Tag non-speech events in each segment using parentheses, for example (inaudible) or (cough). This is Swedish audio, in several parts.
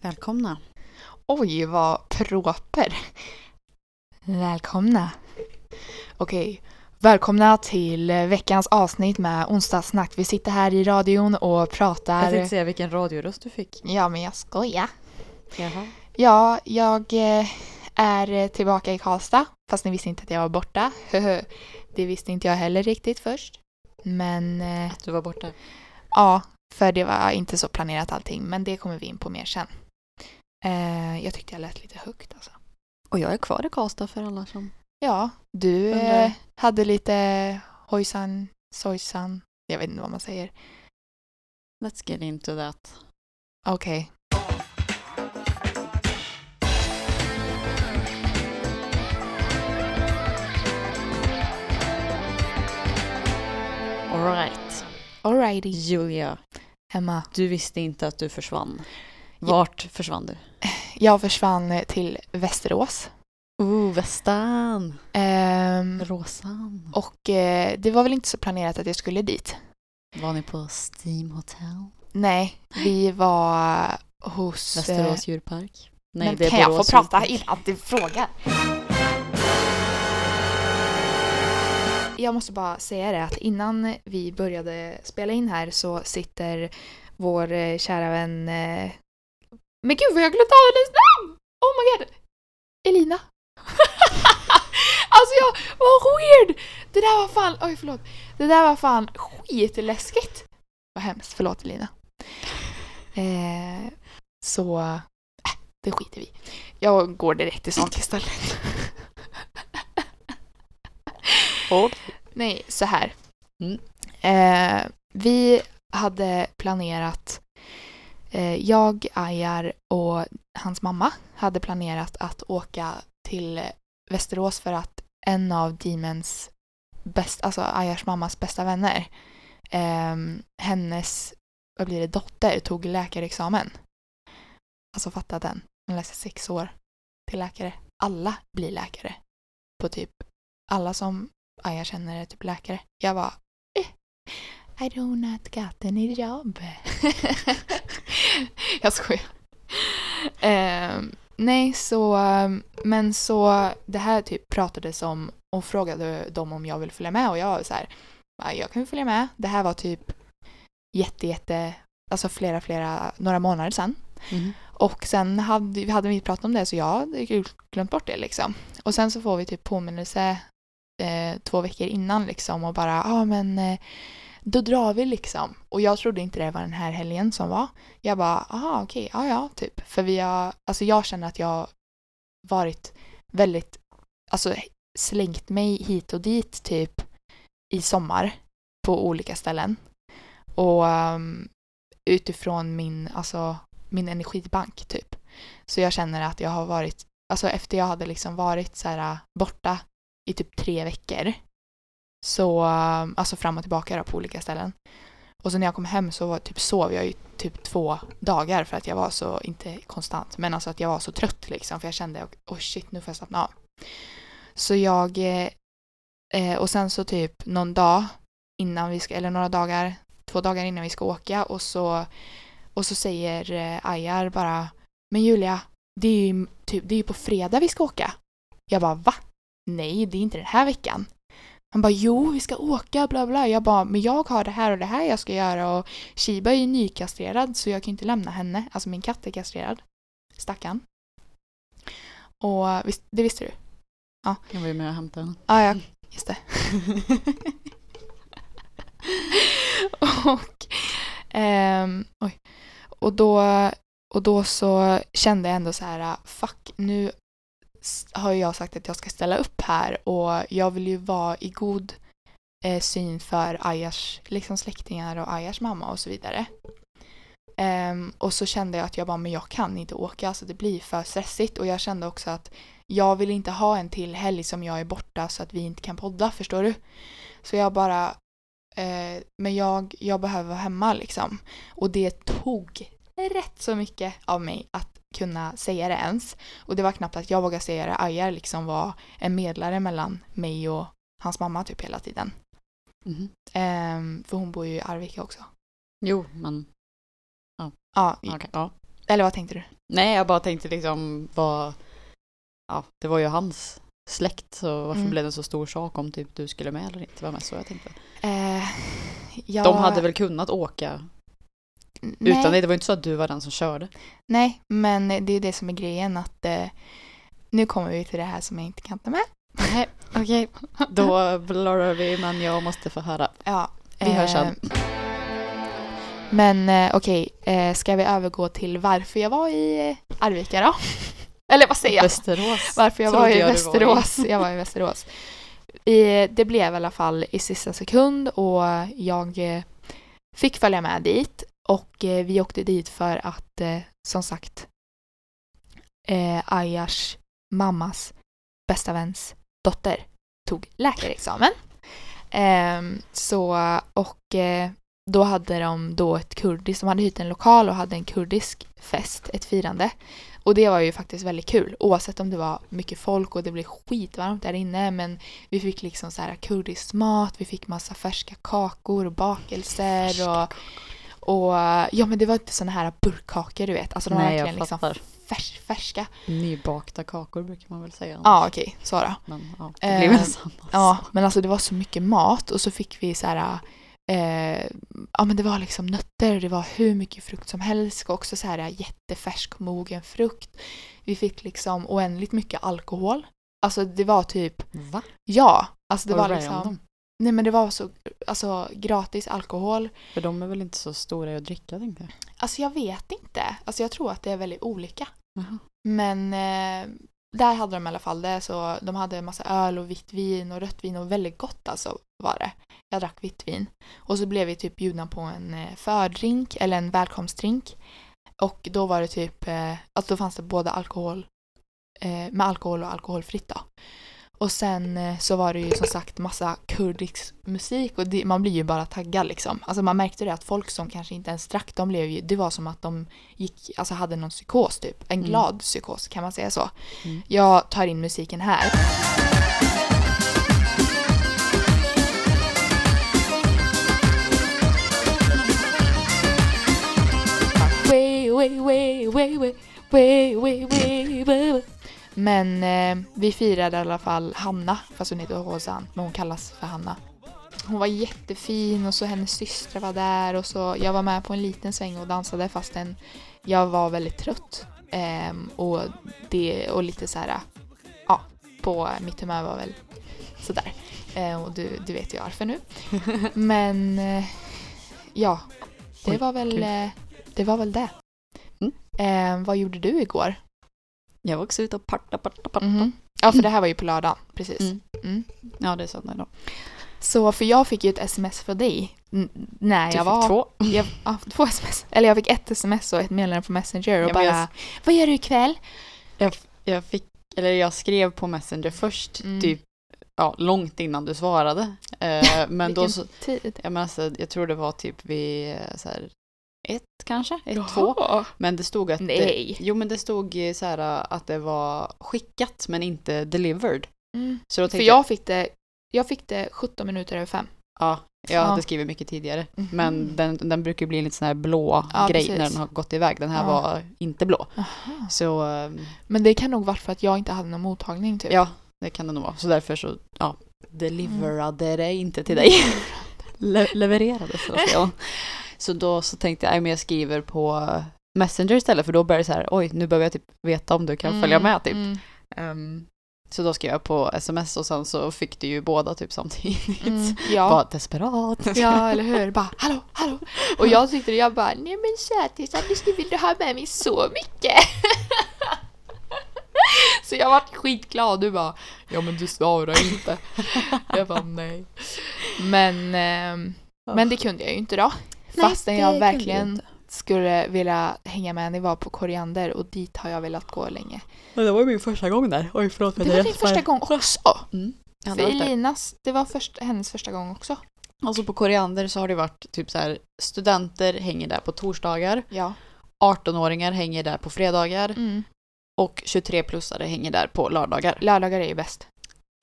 Välkomna. Oj, vad proper. Välkomna. Okej, välkomna till veckans avsnitt med onsdagssnack. Vi sitter här i radion och Jag pratar... tänkte säga vilken radioröst du fick. Ja, men jag skojar. Jaha. Ja, jag eh, är tillbaka i Karlstad, fast ni visste inte att jag var borta. Det visste inte jag heller riktigt först. Men eh, Du var borta. ja, för det var inte så planerat allting, men det kommer vi in på mer sen. Eh, jag tyckte jag lät lite högt alltså. Och jag är kvar i Karlstad för alla som... Ja, du eh, hade lite hojsan, sojsan, jag vet inte vad man säger. Let's get into that. Okej. Alright. Alrighty. Julia, Emma, du visste inte att du försvann. Vart försvann du? jag försvann eh, till Västerås. Oh, Västan. Ehm, Rosan. och eh, det var väl inte så planerat att jag skulle dit. Var ni på Steam Hotel? Nej, vi var hos... eh, Västerås djurpark? Nej, men det är kan jag få Borås prata innan du frågar? Jag måste bara säga det att innan vi började spela in här så sitter vår eh, kära vän... Men gud vad jag glömde av hennes namn! Oh my god! Elina. (laughs) alltså jag, vad weird! Det där var fan, oj förlåt. Det där var fan skitläskigt. Vad hemskt, förlåt Elina. Eh, så, äh, det skiter vi. Jag går direkt till sånt istället. (laughs) Nej, så här. Mm. Eh, vi hade planerat, Eh, jag, Ajar och hans mamma hade planerat att åka till Västerås för att en av Demons bäst, alltså Ayars mammas bästa vänner, eh, hennes, vad blir det, dotter tog läkarexamen. Alltså fatta den. Hon läser sex år till läkare. Alla blir läkare. På typ, alla som Aja känner är typ läkare. Jag var eh, i do not got any job. (laughs) jag skojar. Ehm, nej, så, ehm, men så det här typ pratades om och frågade dem om jag vill följa med och jag var så här, "Ja, jag kan följa med. Det här var typ jätte, jätte, alltså flera, flera, några månader sedan. Mhm. Och sen hade, hade vi pratat om det så jag hade glömt bort det liksom. Och sen så får vi typ påminnelse eh, två veckor innan liksom och bara, ja ah, men eh, då drar vi liksom. Och jag trodde inte det var den här helgen som var. Jag bara, aha okej, ja ja typ. För vi har, alltså jag känner att jag har varit väldigt, alltså slängt mig hit och dit typ i sommar på olika ställen. Och um, utifrån min, alltså min energibank typ. Så jag känner att jag har varit, alltså efter jag hade liksom varit så här borta i typ tre veckor. Så, um, alltså fram och tillbaka då, på olika ställen. Och så när jag kom hem så var, typ sov jag i typ två dagar för att jag var så, inte konstant, men alltså att jag var så trött liksom för jag kände, oh shit nu får jag slappna av. Så jag, eh, eh, och sen så typ någon dag innan vi ska, eller några dagar, två dagar innan vi ska åka och så, och så säger eh, Ajar bara, men Julia, det är ju typ, det är ju på fredag vi ska åka. Jag bara, va? Nej, det är inte den här veckan. Han bara, jo, vi ska åka, bla bla. Jag bara, men jag har det här och det här jag ska göra och Shiba är ju nykastrerad så jag kan inte lämna henne. Alltså min katt är kastrerad. Stackarn. Och visst, det visste du? Jag var ju med och hämtade den. Ja, ja, just det. (laughs) och, ehm, oj. och, då, och då så kände jag ändå så här, fuck, nu har jag sagt att jag ska ställa upp här och jag vill ju vara i god eh, syn för Ayars liksom släktingar och Ayars mamma och så vidare. Um, och så kände jag att jag bara, men jag kan inte åka, alltså det blir för stressigt och jag kände också att jag vill inte ha en till helg som jag är borta så att vi inte kan podda, förstår du? Så jag bara, eh, men jag, jag behöver vara hemma liksom. Och det tog rätt så mycket av mig att kunna säga det ens. Och det var knappt att jag vågade säga det. Ajar liksom var en medlare mellan mig och hans mamma typ hela tiden. Mhm. Ehm, för hon bor ju i Arvika också. Jo, men Ja, okej. Ja. eller vad tänkte du? Nej, jag bara tänkte liksom vad... Ja, det var ju hans släkt så varför Mm. blev det en så stor sak om typ du skulle med eller inte? Det var mest så jag tänkte. Eh, ja, De hade väl kunnat åka nej, utan dig? Det var ju inte så att du var den som körde. Nej, men det är det som är grejen att eh, nu kommer vi till det här som jag inte kan ta med. Nej, okej. (laughs) Då blurrar vi men jag måste få höra. Ja. Vi hörs sen. Men eh, okej, eh, ska vi övergå till varför jag var i eh, Arvika då? (laughs) Eller vad säger jag? Västerås. Varför jag trodde var i jag du var i. Västerås. Jag var i Västerås. I, det blev i alla fall i sista sekund och jag eh, fick följa med dit. Och eh, vi åkte dit för att, eh, som sagt, eh, Ayas mammas bästa väns dotter tog läkarexamen. Ehm, så, och eh, då hade de då ett kurdiskt, de hade hyrt en lokal och hade en kurdisk fest, ett firande. Och det var ju faktiskt väldigt kul oavsett om det var mycket folk och det blev skitvarmt där inne men vi fick liksom så här kurdisk mat, vi fick massa färska kakor och bakelser och, och ja men det var inte såna här burkkakor du vet, alltså de var Nej, verkligen liksom färs, färska. Nybakta kakor brukar man väl säga. Ja okej, så då. Men ja, det Eh, blir väl samma. Ja, men alltså det var så mycket mat och så fick vi så här eh, ja men det var liksom nötter och det var hur mycket frukt som helst och också så här jättefärsk mogen frukt. Vi fick liksom oändligt mycket alkohol. Alltså det var typ, Va? ja, alltså det Var var det liksom, random? Nej men det var så, alltså gratis alkohol. För de är väl inte så stora i att dricka tänkte jag. Alltså jag vet inte, alltså jag tror att det är väldigt olika. Jaha. Men eh, där hade de i alla fall det. Så de hade en massa öl och vitt vin och rött vin och väldigt gott alltså var det. Jag drack vitt vin. Och så blev vi typ bjudna på en eh, fördrink eller en välkomstdrink. Och då var det typ, eh, alltså då fanns det både alkohol eh, med alkohol och alkoholfritt då. Och sen eh, så var det ju som sagt massa kurdisk musik och det, man blir ju bara taggad liksom. Alltså man märkte det att folk som kanske inte ens drack, de blev ju, det var som att de gick, alltså hade någon psykos typ. En Mm. glad psykos, kan man säga så? Mm. Jag tar in musiken här. Way, way, way, way, way, way, way, way, way. Men eh, vi firade i alla fall Hanna, fast hon heter Hozan, men hon kallas för Hanna. Hon var jättefin och så hennes systrar var där och så jag var med på en liten sväng och dansade fastän jag var väldigt trött. Ehm, och, det, och lite så här, ja, på mitt humör var väl sådär. Ehm, och du, du vet ju varför nu. (laughs) Men eh, ja, det Oj, var väl eh, det. Var väl det. Mm. Ehm, vad gjorde du igår? Jag var också ute och parta, parta, parta. Mhm. Ja, för det här var ju på lördagen. Precis. Mm. Mm. Ja, det är söndag idag. Så för jag fick ju ett sms från dig n- när Du jag fick var... två. Jag, ja, två sms. Eller jag fick ett sms och ett meddelande på Messenger och Ja, bara jag- Vad gör du ikväll? Jag, jag fick, eller jag skrev på Messenger först, Mm. typ ja, långt innan du svarade. Eh, (laughs) men då så, tid? jag, menar, alltså, jag tror det var typ vid eh, så här, ett kanske, ett, två. Men det stod att, Nej. jo men det stod eh, så här att det var skickat men inte delivered. Mm. Så då För jag fick det jag fick det 17 minuter över fem. Ja, jag Ja. hade skrivit mycket tidigare. Mhm. Men den, den brukar bli en lite sån här blå Ja, grej precis. när den har gått iväg. Den här Ja. var inte blå. Aha. Så ehm, Men det kan nog varit för att jag inte hade någon mottagning typ. ja, det kan det nog vara. Så därför så, ja, deliverade det inte till (laughs) dig. Le- levererade så att säga. (laughs) Så då så tänkte jag, jag skriver på Messenger istället för då börjar det så här, oj nu behöver jag typ veta om du kan följa med typ. Mm. Ehm, så då skrev jag på sms och sen så fick du ju båda typ samtidigt. Mm. (laughs) Ja. Bara desperat. Ja, eller hur? Bara hallå, hallå. Och jag tyckte jag bara nej men sötis Alice, nu vill du ha med mig så mycket. (laughs) Så jag vart skitglad. Du bara ja men du svarar inte. Jag bara nej. Men, ehm, men det kunde jag ju inte då. Nej, Fastän jag verkligen skulle vilja hänga med. Det var på Koriander och dit har jag velat gå länge. Men det var ju min första gång där. Oj förlåt Det var din första gång också. Mm. För. Elinas, det var först, hennes första gång också. Alltså på Koriander så har det varit typ så här studenter hänger där på torsdagar, Ja. 18-åringar hänger där på fredagar Mm. och 23-plussare hänger där på lördagar. Lördagar är ju bäst.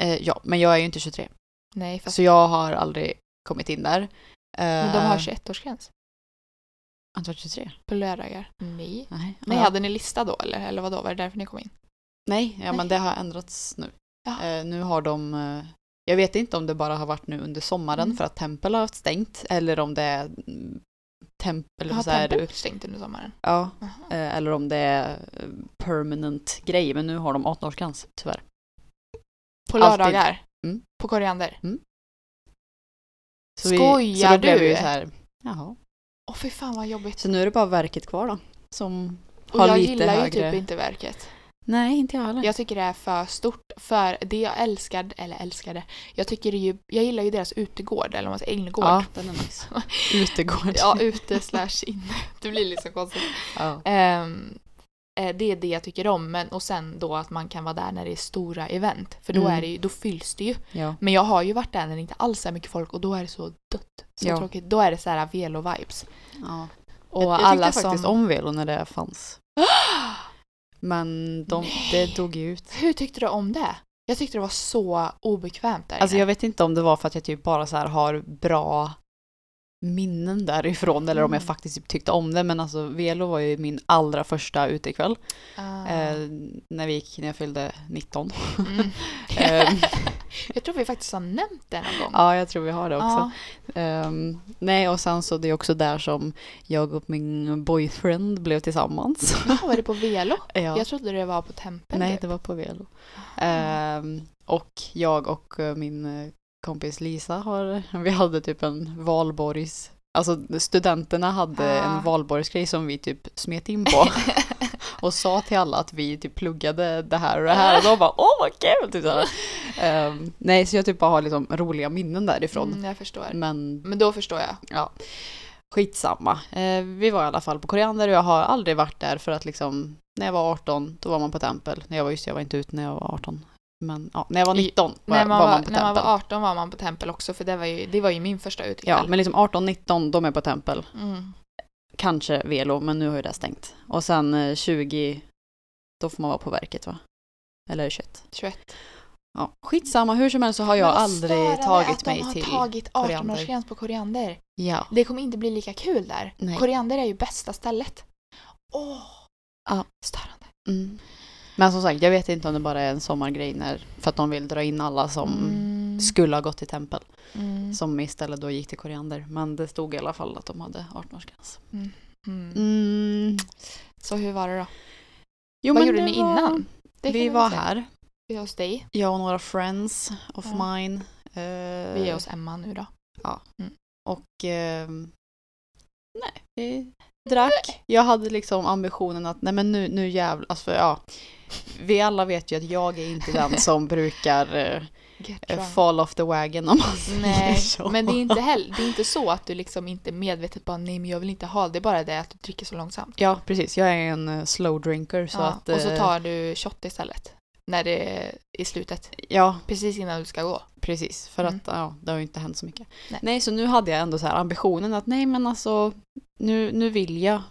Eh, ja, men jag är ju inte 23. Nej, fast Så jag har aldrig kommit in där. Men de Eh, har 21-årsgräns. Har inte varit 23? På lördagar? Nej. Nej. Nej, Ja. hade ni lista då eller? Eller vadå, var det därför ni kom in? Nej, ja, men Nej. det har ändrats nu. Eh, nu har de... Eh, jag vet inte om det bara har varit nu under sommaren Mm. för att tempel har haft stängt eller om det är mm, tempel... Har Tempel stängt under sommaren? Ja, eh, eller om det är eh, permanent grej. Men nu har de 18-årsgräns tyvärr. På lördagar? Mm. På koriander? Så vi, Skojar så då blev du? vi så här, jaha. Åh fy fan vad jobbigt. Så nu är det bara verket kvar då. Som Och har jag lite gillar ju högre... typ inte verket. Nej, inte jag heller. Jag tycker det är för stort. För det jag älskade, eller älskade, jag tycker ju, jag gillar ju deras utegård, eller om man säger innergård. Ja, den är nice. (laughs) Utegård. Ja, ute slash inne. Det blir liksom konstigt. Ja. Eh, det är det jag tycker om. Men, och sen då att man kan vara där när det är stora event. För då, Mm. är det ju, då fylls det ju. ja. Men jag har ju varit där när det inte alls är mycket folk och då är det så dött. Så Ja. tråkigt. Då är det så här velo-vibes. ja. Och jag, jag alla tyckte faktiskt som... om Velo när det fanns. (gasps) Men de, Nej. det dog ju ut. Hur tyckte du om det? Jag tyckte det var så obekvämt där Alltså inne. jag vet inte om det var för att jag typ bara så har bra minnen därifrån eller om jag Mm. faktiskt typ tyckte om det. Men alltså Velo var ju min allra första utekväll. Ah. Eh, när vi gick, när jag fyllde 19. Mm. (laughs) Ehm, (laughs) jag tror vi faktiskt har nämnt det någon gång. ja, jag tror vi har det också. Ja. Ehm, nej, och sen så det är också där som jag och min boyfriend blev tillsammans. Ja, var det på Velo? (laughs) ja. Jag trodde det var på Tempel. Nej, typ. det var på Velo. Ehm, och jag och eh, min eh, kompis Lisa har, vi hade typ en valborgs, alltså studenterna hade Ah. en valborgsgrej som vi typ smet in på (laughs) och sa till alla att vi typ pluggade det här och det här och de bara åh vad kul! Typ. (laughs) Ehm, nej, så jag typ bara har liksom roliga minnen därifrån. Mm, jag förstår. Men Men då förstår jag. ja, skitsamma. Eh, vi var i alla fall på Koriander och jag har aldrig varit där för att liksom när jag var 18 då var man på tempel. När jag var just jag var inte ute när jag var 18. Men ja, när jag var I- 19 var, när man var man på när man tempel. var 18 var man på Tempel också för det var ju, det var ju min första ja, utekväll. men liksom 18-19 de är på tempel. Mm. Kanske Velo, men nu har ju det stängt. Och sen eh, 20 då får man vara på verket va? Eller 21. 21. Ja, skitsamma, hur som helst så har jag Men vad aldrig störande tagit att mig de har till tagit koriander. 18-årsgräns på koriander. Ja. Det kommer inte bli lika kul där. Nej. Koriander är ju bästa stället. Åh! Ja. Störande. Mm. Men som sagt, jag vet inte om det bara är en sommargrej när, för att de vill dra in alla som Mm. skulle ha gått till tempel. Mm. Som istället då gick till koriander. Men det stod i alla fall att de hade 18-årsgräns. Mm. Mm. Så hur var det då? Jo, Vad men gjorde ni var- innan? Det Vi var säga. här. Vi är hos dig. Jag och några friends of Ja. mine. Eh, Vi är hos Emma nu då. Och ehm, nej, vi drack. Jag hade liksom ambitionen att nej men nu, nu jävlar, alltså ja. Vi alla vet ju att jag är inte den som brukar eh, eh, fall off the wagon om man säger Nej, så. men det är inte heller, det är inte så att du liksom inte medvetet bara nej men jag vill inte ha det. Det är bara det att du dricker så långsamt. Ja, precis. Jag är en eh, slow drinker så ja, att... och så tar du shot istället. När det är i slutet. Ja, Precis innan du ska gå. precis. För Mm. att ja, det har ju inte hänt så mycket. Nej. Nej. så nu hade jag ändå så här ambitionen att nej men alltså nu, nu vill jag,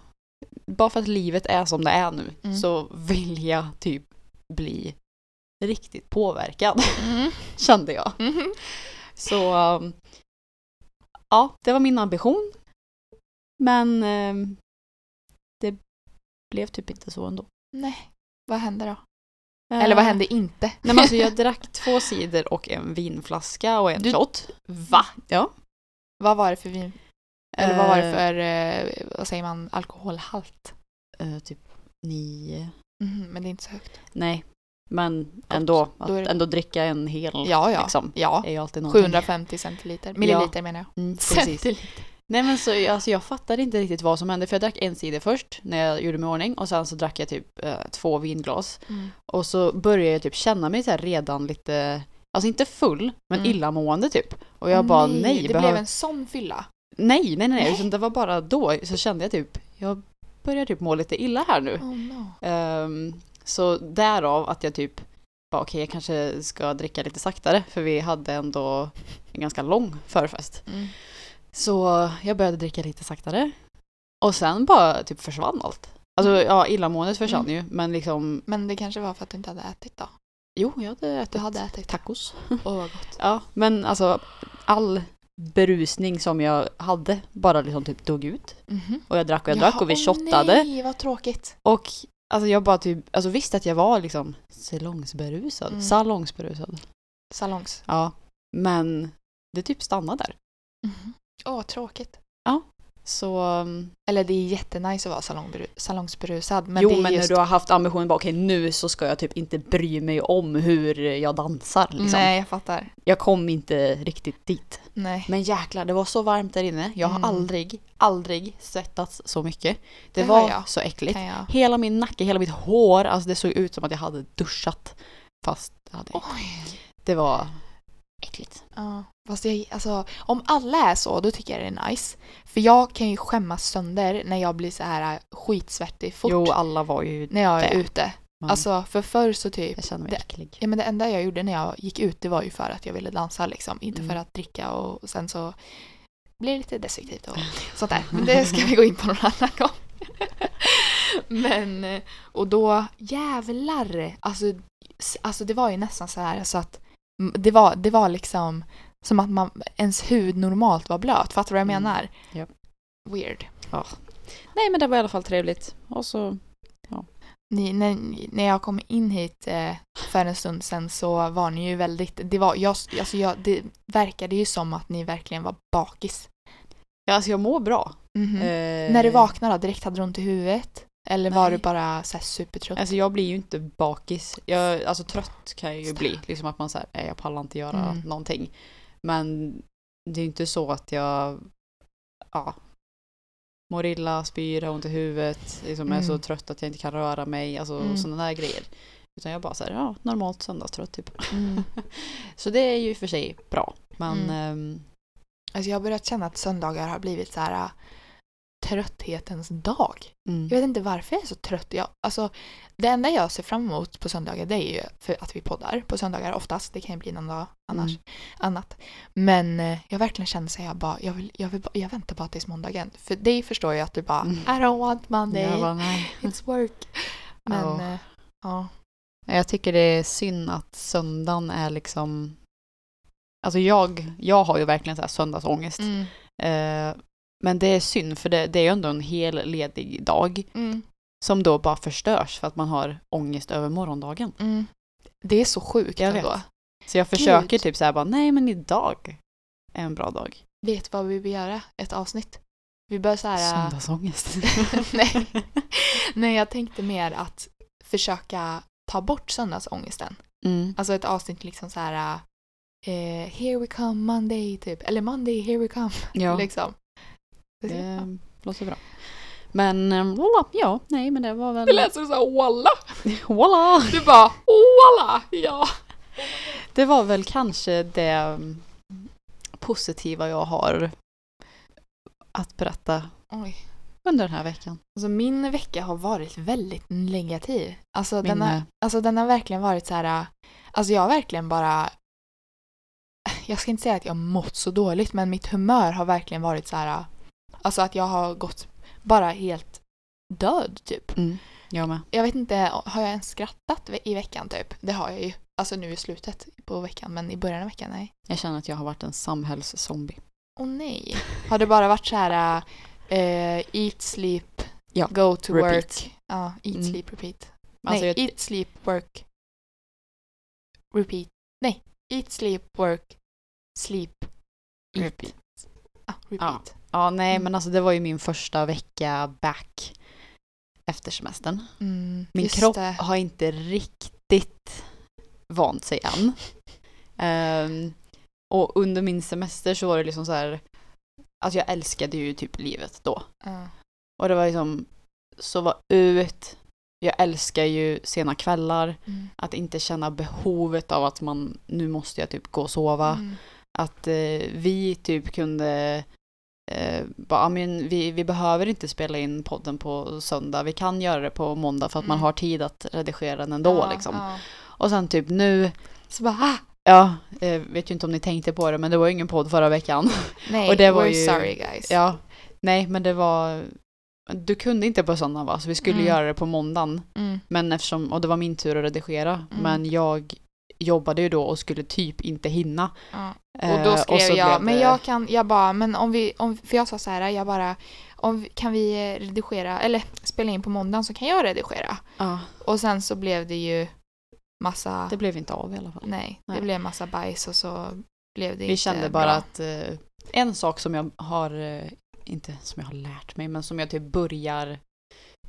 bara för att livet är som det är nu, Mm. så vill jag typ bli riktigt påverkad, Mm. (laughs) kände jag. Mhm. Så um, ja, det var min ambition. Men um, det blev typ inte så ändå. Nej, vad hände då? Eller vad Eh, hände inte? Nej men alltså jag (laughs) drack två cider och en vinflaska och en Du- shot. Va? Ja. Vad var det för vin? Eller vad var det Eh, för, eh, vad säger man, alkoholhalt? eh, typ nio. Mhm, men det är inte så högt. Nej. Men ändå, att det- ändå dricka en hel Ja, ja. liksom, Ja, är ju alltid någonting. 750 centiliter. Milliliter menar jag. Mm. (laughs) Centiliter. Nej men så alltså, jag fattade inte riktigt vad som hände för jag drack en cider först när jag gjorde mig i ordning och sen så drack jag typ eh, två vinglas. Mm. Och så började jag typ känna mig så här redan lite, alltså inte full men Mm. illamående typ. Och jag bara nej, det behöv- blev en sån fylla. Nej, nej, nej, nej, utan det var bara då så kände jag typ, jag börjar typ må lite illa här nu. Oh no. Ehm, så därav att jag typ bara okej, jag kanske ska dricka lite saktare för vi hade ändå en ganska lång förfest. Mm. Så jag började dricka lite saktare. Och sen bara typ försvann allt. Alltså ja, illamåendet försvann Mm. ju men liksom Men det kanske var för att du inte hade ätit då? Jo, jag hade ätit Du hade ätit tacos. Åh vad gott. (laughs) Ja, men alltså all berusning som jag hade bara liksom typ dog ut. Mhm. Och jag drack och jag drack och vi shottade. nej vad tråkigt. Och alltså jag bara typ, alltså visste att jag var liksom salongsberusad. Mm. Salongsberusad. Salongs. Ja. Men det typ stannade där. Mhm. Åh tråkigt. Så Eller det är jättenice att vara salongberu- salongsberusad. Men jo men just... när du har haft ambitionen bara okej nu så ska jag typ inte bry mig om hur jag dansar liksom. Nej jag fattar. Jag kom inte riktigt dit. Nej. Men jäklar, det var så varmt där inne. Jag har Mm. aldrig, aldrig svettats så mycket. Det, Det var jag. så äckligt. Jag... Hela min nacke, hela mitt hår, alltså det såg ut som att jag hade duschat. Fast ja, det, Oj. det var äckligt. Ja. Fast jag, alltså, om alla är så, då tycker jag det är nice. För jag kan ju skämmas sönder när jag blir så här äh, skitsvettig fort. Jo, alla var ju när jag är det. ute. man, Alltså för förr så typ Jag känner mig det- äcklig. Ja men det enda jag gjorde när jag gick ut det var ju för att jag ville dansa liksom. Inte Mm. för att dricka och sen så blir det lite destruktivt och (laughs) sånt där. Men det ska vi gå in på någon annan gång. (laughs) men eh, och då jävlar. Alltså, alltså det var ju nästan så här så att det var, det var liksom som att man, ens hud normalt var blöt. Fattar du vad jag Mm. menar? Japp. Weird. Nej men det var i alla fall trevligt. Och så, Ni, när, när jag kom in hit eh, för en stund sedan så var ni ju väldigt, det var, jag, alltså jag, det verkade ju som att ni verkligen var bakis. ja alltså jag mår bra. Mhm. Eh, När du vaknade direkt hade du ont i huvudet? Eller var Nej. du bara så här supertrött? Alltså jag blir ju inte bakis. Jag, alltså trött kan jag ju bli. Liksom att man säger, nej jag pallar inte göra Mm. någonting. Men det är ju inte så att jag ja, mår illa, spyr, har ont i huvudet, liksom är så Mm. trött att jag inte kan röra mig, alltså Mm. sådana där grejer. Utan jag bara säger ja, normalt söndagstrött typ. Mm. (laughs) så det är ju för sig bra. Men Mm. ehm, Alltså jag har börjat känna att söndagar har blivit så här trötthetens dag. mm. Jag vet inte varför jag är så trött. Jag, alltså, det enda jag ser fram emot på söndagar det är ju för att vi poddar på söndagar oftast. Det kan ju bli någon dag annars. Mm. annat. Men eh, jag verkligen känner så jag bara, jag, vill, jag, vill, jag väntar bara tills måndagen. För dig förstår jag att du bara, Mm. I don't want Monday, bara, it's work. Men Ja. eh, ja. jag tycker det är synd att söndagen är liksom Alltså jag, jag har ju verkligen så här söndagsångest. Mm. Eh, men det är synd för det, det är ju ändå en hel ledig dag Mm. som då bara förstörs för att man har ångest över morgondagen. Mm. Det är så sjukt Jag ändå. vet. Så jag försöker Gud. typ så här bara, nej men idag är en bra dag. Vet du vad vi vill göra? Ett avsnitt. Vi bör så här... Söndagsångest. (laughs) Nej. Nej, jag tänkte mer att försöka ta bort söndagsångesten. Mm. Alltså ett avsnitt liksom så här... Eh, here we come Monday, typ. Eller Monday, here we come. Ja, Liksom. Det, det låter bra. Men eh, voila, ja, nej men det var väl... det lät som såhär walla. (laughs) Voila! Du bara walla, ja. Det var väl kanske det mm, positiva jag har att berätta Oj. under den här veckan. Alltså min vecka har varit väldigt negativ. Alltså, Min den har, alltså den har verkligen varit så här. Alltså jag har verkligen bara... Jag ska inte säga att jag har mått så dåligt men mitt humör har verkligen varit så här. Alltså att jag har gått bara helt död typ. Mm. Jag med. Jag vet inte, har jag ens skrattat i veckan typ? Det har jag ju. Alltså nu i slutet på veckan men i början av veckan nej. Jag känner att jag har varit en samhällszombie. Åh nej. Har det bara varit så här eh, eat, sleep, Ja, go to repeat. work. Ja, eat, Mm. sleep, repeat. Alltså Nej, jag, eat, sleep, work, repeat. Nej, eat, sleep, work, sleep, eat. Repeat. Repeat. ja, nej Mm. men alltså det var ju min första vecka back efter semestern. Mm, Min kropp det. har inte riktigt vant sig än. (laughs) Ehm, och under min semester så var det liksom så här, alltså jag älskade ju typ livet då. Ja. Och det var liksom, sova ut, jag älskar ju sena kvällar, Mm. att inte känna behovet av att man, nu måste jag typ gå och sova. Att eh, vi typ kunde eh, bara, "Ja, men vi, vi behöver inte spela in podden på söndag, vi kan göra det på måndag för att man Mm. har tid att redigera den ändå Ja, liksom. ja. Och sen typ nu, så bara, ah, ja, eh, vet ju inte om ni tänkte på det men det var ju ingen podd förra veckan. (laughs) Nej, Och det var we're ju- sorry guys. ja, nej men det var, du kunde inte på söndagen va? Så vi skulle Mm. göra det på måndagen. Mm. Men eftersom, och det var min tur att redigera, Mm. men jag jobbade ju då och skulle typ inte hinna. Ja. Eh, Och då skrev så jag, men det- jag kan, jag bara, men om vi, om, för jag sa så här, jag bara, om, vi- kan vi eh, redigera, eller spela in på måndagen så kan jag redigera. Ja, Och sen så blev det ju massa, det blev inte av i alla fall. nej, det Nej. blev massa bajs och så blev det Vi inte kände bara bra. att eh, en sak som jag har, eh, inte som jag har lärt mig, men som jag typ börjar,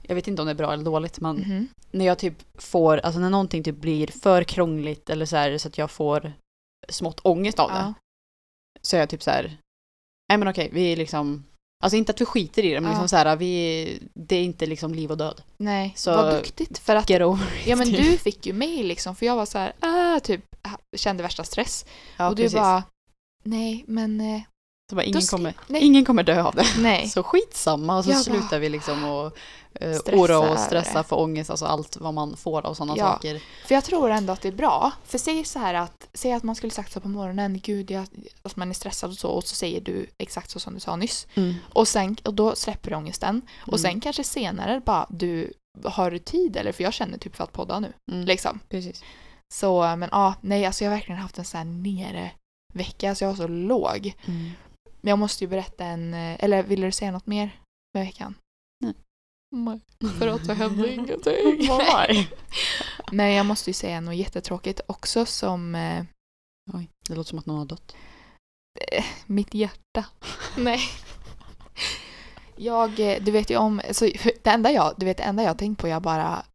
jag vet inte om det är bra eller dåligt, men Mhm. när jag typ får, alltså när någonting typ blir för krångligt eller så här så att jag får smått ångest av det. Ja. Så är jag typ så här, nej men okej, vi är liksom, alltså inte att vi skiter i det, men Ja. liksom så här, vi, det är inte liksom liv och död. Nej, Så- vad duktigt. För att, ja men typ. du fick ju mig liksom, för jag var så här, äh, typ, kände värsta stress. ja, och du precis. bara, nej men, eh, så bara, ingen, kommer, nej. ingen kommer dö av det. nej. Så skitsamma och så Jag bara- slutar vi liksom och Stressa oroa och stressa för ångest, alltså allt vad man får av sådana Ja. saker. För jag tror ändå att det är bra. För säg så här att, säg att man skulle sagt så på morgonen, gud, jag, att man är stressad och så, och så säger du exakt så som du sa nyss. Och, sen, och då släpper du ångesten. Och Mm. sen kanske senare bara, du, har du tid eller? För jag känner typ för att podda nu. Mm. Liksom. Precis. Så, men ja, nej, alltså jag har verkligen haft en sån här nere vecka, så jag var så låg. Mm. Men jag måste ju berätta en, eh, eller vill du säga något mer med veckan? Nej. Nej. För att (laughs) det hände ingenting. Men jag måste ju säga något jättetråkigt också som eh, Oj, det låter som att någon har dött. eh, mitt hjärta. (laughs) Nej. Jag, du vet ju om, så det enda jag, du vet det enda jag har tänkt på, jag bara,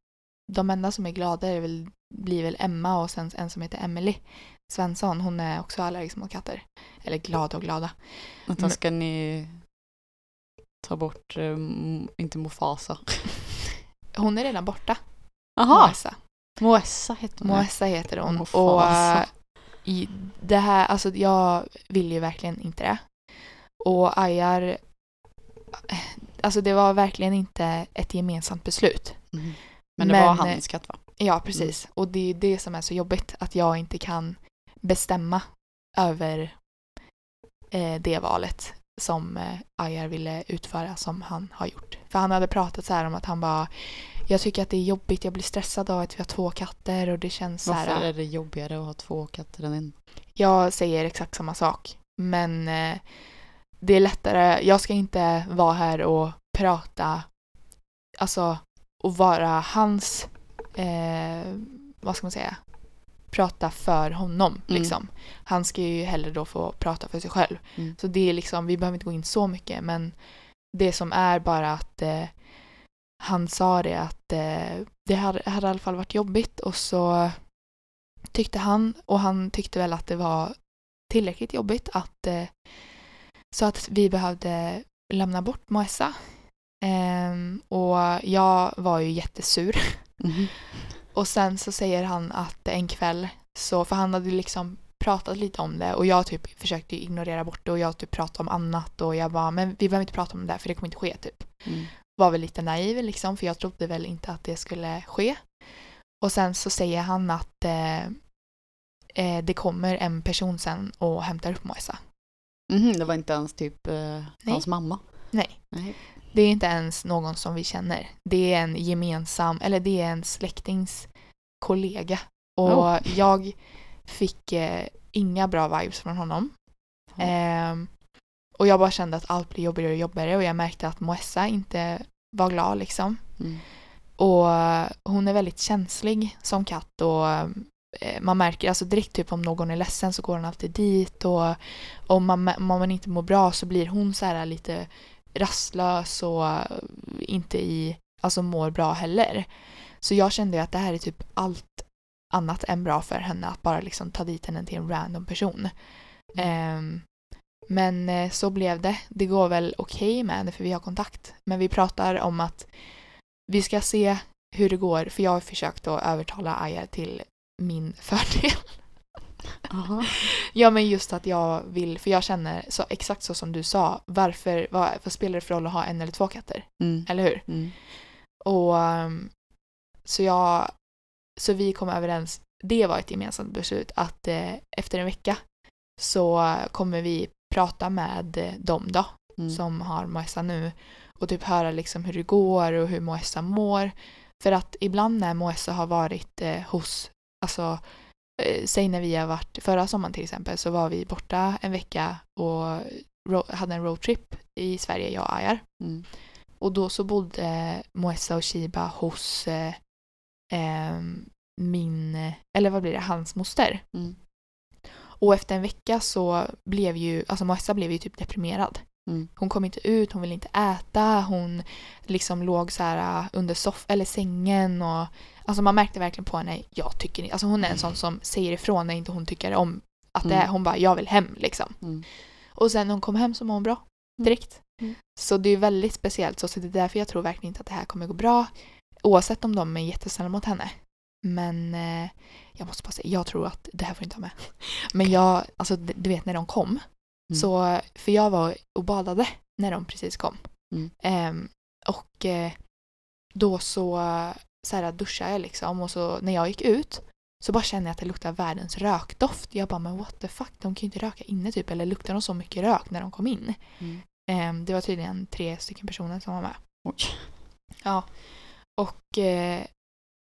de enda som är glada är väl, blir väl Emma och sen en som heter Emily Svensson, hon är också allergisk mot katter. Eller glada och glada. Men- ska ni ta bort, eh, inte Mofasa? Hon är redan borta. Jaha, Moessa. Moessa heter hon. Moessa heter hon. Mofasa. Och eh, i det här, alltså jag vill ju verkligen inte det. Och Ajar, eh, alltså det var verkligen inte ett gemensamt beslut. Mhm. Men det var Men, eh, hans katt va? Ja, precis. Och det är det som är så jobbigt, att jag inte kan bestämma över eh, det valet som eh, Ajar ville utföra som han har gjort. För han hade pratat så här om att han bara jag tycker att det är jobbigt, jag blir stressad av att vi har två katter och det känns så Varför här. är det jobbigare att ha två katter än en? Jag säger exakt samma sak. Men eh, det är lättare, jag ska inte vara här och prata, alltså och vara hans, eh, vad ska man säga, prata för honom Mm. liksom. Han ska ju hellre då få prata för sig själv. Mm. Så det är liksom, vi behöver inte gå in så mycket men det som är bara att eh, han sa det att eh, det hade, hade i alla fall varit jobbigt och så tyckte han och han tyckte väl att det var tillräckligt jobbigt att eh, så att vi behövde lämna bort Moessa. Ehm, och jag var ju jättesur. Mhm. (laughs) Och sen så säger han att en kväll så, för han hade liksom pratat lite om det och jag typ försökte ignorera bort det och jag typ pratade om annat och jag bara, men vi behöver inte prata om det för det kommer inte ske typ. Mm. Var väl lite naiv liksom för jag trodde väl inte att det skulle ske. Och sen så säger han att eh, eh, det kommer en person sen och hämtar upp Moisa. Mhm, Det var inte ens typ eh, hans mamma? Nej. Nej. Det är inte ens någon som vi känner. Det är en gemensam, eller det är en släktings kollega. Och Oh. jag fick eh, inga bra vibes från honom. Ja. Ehm, och jag bara kände att allt blir jobbigare och jobbigare och jag märkte att Moessa inte var glad liksom. Mm. Och eh, hon är väldigt känslig som katt och eh, man märker alltså direkt typ om någon är ledsen så går hon alltid dit och om man, om man inte mår bra så blir hon så här lite rastlös och eh, inte i, alltså mår bra heller. Så jag kände att det här är typ allt annat än bra för henne att bara liksom ta dit henne till en random person. Ehm, men eh, så blev det. Det går väl okej med henne för vi har kontakt. Men vi pratar om att vi ska se hur det går för jag har försökt att övertala Aya till min (laughs) fördel. Ja men just att jag vill, för jag känner så exakt så som du sa, varför, vad, vad spelar det för roll att ha en eller två katter? Mm. Eller hur? Mm. Och um, så jag, så vi kom överens, det var ett gemensamt beslut att eh, efter en vecka så kommer vi prata med dem då Mm. som har Moessa nu och typ höra liksom hur det går och hur Moessa mår. För att ibland när Moessa har varit eh, hos, alltså säg när vi har varit, förra sommaren till exempel, så var vi borta en vecka och ro- hade en roadtrip i Sverige, jag och Ayar. Mm. Och då så bodde Moessa och Shiba hos eh, min, eller vad blir det, hans moster. Mm. Och efter en vecka så blev ju, alltså Moessa blev ju typ deprimerad. Mm. Hon kom inte ut, hon ville inte äta, hon liksom låg så här uh, under soff eller sängen och alltså man märkte verkligen på henne, jag tycker inte, alltså hon är en sån som säger ifrån när inte hon tycker om att det är, Mm. hon bara jag vill hem liksom. Mm. Och sen när hon kom hem så mår hon bra direkt. Mm. Så det är väldigt speciellt så, så det är därför jag tror verkligen inte att det här kommer gå bra. Oavsett om de är jättesnälla mot henne. Men eh, jag måste bara säga, jag tror att det här får inte ha med. Men jag, alltså du vet när de kom. Mm. Så, för jag var och badade när de precis kom. Mm. Ehm, och eh, då så, så här, duschade jag liksom och så när jag gick ut så bara kände jag att det luktade världens rökdoft. Jag bara, men what the fuck, de kan ju inte röka inne typ. Eller luktar de så mycket rök när de kom in? Mm. Ehm, det var tydligen tre stycken personer som var med. Oj. Ja. Och eh,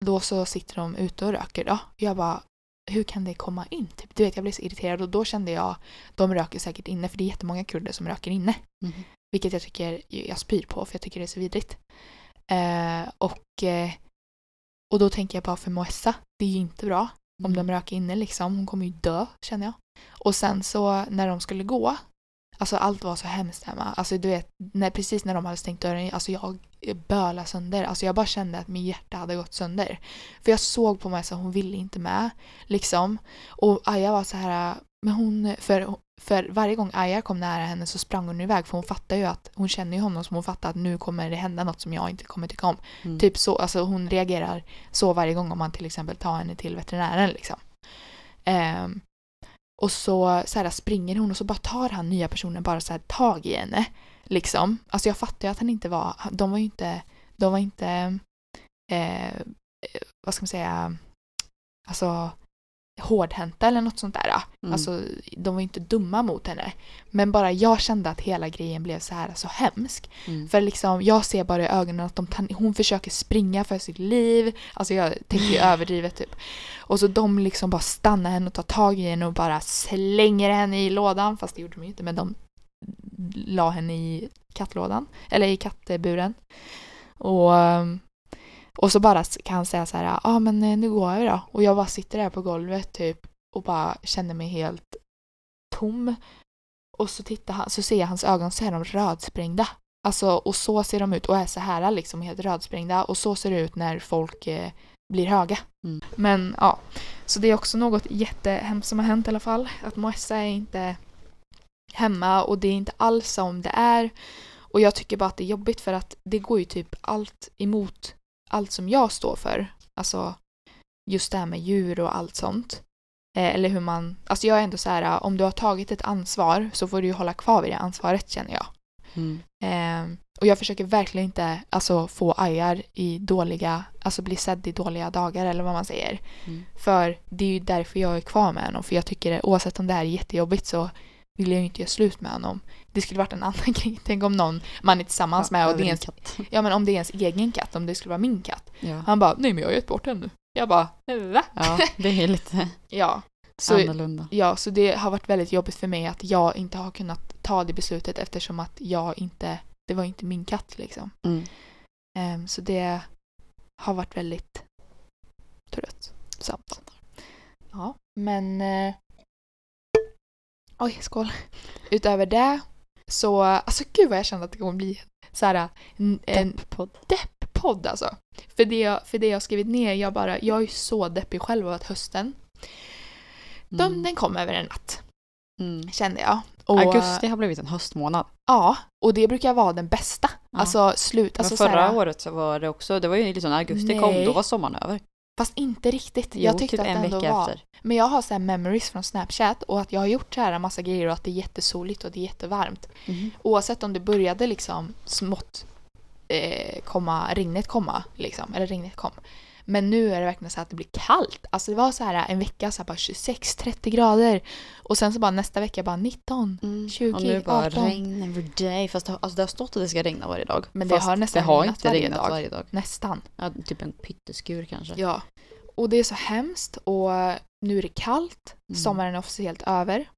då så sitter de ute och röker då. Jag bara, hur kan det komma in? Typ, du vet, jag blev så irriterad och då kände jag, de röker säkert inne för det är jättemånga kurder som röker inne. Mm. Vilket jag tycker, jag spyr på för jag tycker det är så vidrigt. Eh, och, eh, och då tänker jag bara för Moessa, det är ju inte bra om Mm. de röker inne liksom. Hon kommer ju dö känner jag. Och sen så när de skulle gå, alltså allt var så hemskt hemma. Alltså du vet, när, precis när de hade stängt dörren, alltså jag bölade sönder. Alltså jag bara kände att min hjärta hade gått sönder. För jag såg på mig så hon ville inte med. Liksom. Och Aja var så här, men hon, för, för varje gång Aja kom nära henne så sprang hon iväg för hon fattar ju att, hon känner ju honom som hon fattar att nu kommer det hända något som jag inte kommer tycka om. Mm. Typ så, alltså hon reagerar så varje gång om man till exempel tar henne till veterinären liksom. Ehm, och så, så här, springer hon och så bara tar han nya personen bara så här tag i henne. Liksom. Alltså jag fattar ju att han inte var, de var ju inte, de var inte, eh, eh vad ska man säga, alltså hårdhänta eller något sånt där. Mm. Alltså de var ju inte dumma mot henne. Men bara jag kände att hela grejen blev så här så hemsk. Mm. För liksom, jag ser bara i ögonen att de hon försöker springa för sitt liv. Alltså jag tänker ju (laughs) överdrivet typ. Och så de liksom bara stannar henne och tar tag i henne och bara slänger henne i lådan. Fast det gjorde de ju inte men de la henne i kattlådan. Eller i kattburen. Och, och så bara kan han säga så här, ja ah, men eh, nu går vi då. Och jag bara sitter där på golvet typ och bara känner mig helt tom. Och så tittar han, så ser jag hans ögon så är de rödsprängda. Alltså, och så ser de ut och är så här liksom helt rödsprängda. Och så ser det ut när folk eh, blir höga. Mm. Men ja, så det är också något jättehemskt som har hänt i alla fall. Att Moessa är inte hemma och det är inte alls som det är. Och jag tycker bara att det är jobbigt för att det går ju typ allt emot allt som jag står för. Alltså just det här med djur och allt sånt. Eh, eller hur man, alltså jag är ändå så här, om du har tagit ett ansvar så får du ju hålla kvar vid det ansvaret känner jag. Mm. Eh, och jag försöker verkligen inte alltså, få ajar i dåliga, alltså bli sedd i dåliga dagar eller vad man säger. Mm. För det är ju därför jag är kvar med honom. För jag tycker oavsett om det här är jättejobbigt så vill jag ju inte göra slut med honom. Det skulle varit en annan (laughs) grej. Tänk om någon man är tillsammans med och det är en ens, katt. ja, men om det är ens egen katt, om det skulle vara min katt. Ja. Han bara, nej men jag har gett bort henne. Jag bara, va? ja, det är lite (laughs) Ja. Så, annorlunda. ja, så det har varit väldigt jobbigt för mig att jag inte har kunnat ta det beslutet eftersom att jag inte, det var inte min katt liksom. Mm. Ehm, så det har varit väldigt tröttsamt. Ja, men... Oj, skål. Utöver det så, alltså gud vad jag kände att det kommer bli så här, en, en Depp-podd. depp-podd alltså. För det, jag, för det jag skrivit ner, jag bara, jag är så deppig själv av att hösten, de, Mm. den kom över en natt, Mm. kände jag. Och, Augusti har blivit en höstmånad. Ja, och det brukar vara den bästa. Ja. Alltså slut, alltså Men så förra här, året så var det också, det var ju liksom när augusti kom, Nej. då var sommaren över. Fast inte riktigt. Jo, jag tyckte typ att det ändå var. efter. Men jag har så memories från Snapchat och att jag har gjort så här massa grejer och att det är jättesoligt och det är jättevarmt. Mhm. Oavsett om det började liksom smått eh, komma, regnet komma liksom, eller regnet kom. Men nu är det verkligen så att det blir kallt. Alltså det var så här en vecka så här bara 26-30 grader och sen så bara nästa vecka bara 19. Mm. 20, och nu bara 18. regn every day. Fast det, har- alltså det har stått att det ska regna varje dag. Men det Fast har nästan det har regnat inte varje regnat dag. varje dag. Nästan. Ja, typ en pytteskur kanske. Ja. Och det är så hemskt och nu är det kallt, Mm. sommaren är officiellt över.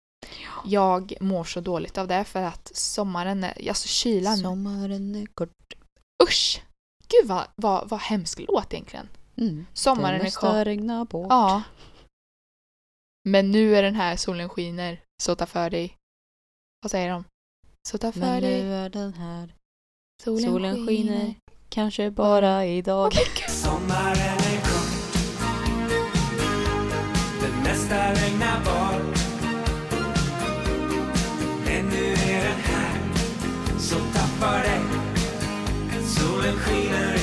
Jag mår så dåligt av det för att sommaren, är- alltså kylan, Sommaren är kort. usch! Gud vad, vad, vad hemsk låt egentligen. Mm. Sommaren är kort. regna bort. Ja. Men nu är den här solen skiner, så ta för dig. Vad säger de? Så ta för Men dig, nu är den här. solen, solen skiner. skiner. Kanske bara idag. Sommaren är kort Det mesta regnar bort Men nu är den här Så ta för dig Solen skiner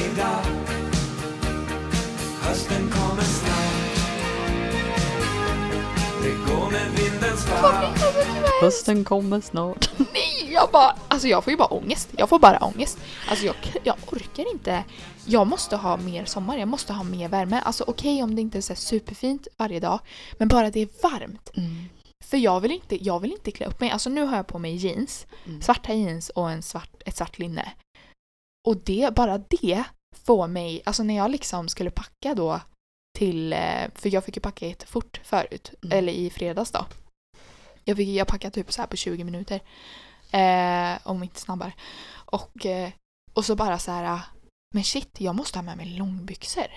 Hösten kommer snart. (laughs) Nej, jag bara, alltså jag får ju bara ångest. Jag får bara ångest. Alltså jag, jag orkar inte. Jag måste ha mer sommar, jag måste ha mer värme. Alltså okej om det inte är så superfint varje dag, men bara det är varmt. Mm. För jag vill inte, jag vill inte klä upp mig. Alltså nu har jag på mig jeans, Mm. svarta jeans och en svart, ett svart linne. Och det, bara det får mig, alltså när jag liksom skulle packa då till, eh, för jag fick ju packa jättefort förut, Mm. eller i fredags då. Jag, fick, jag packade typ så här på 20 minuter. Eh, om inte snabbare. Och, eh, och så bara så här, men shit, jag måste ha med mig långbyxor.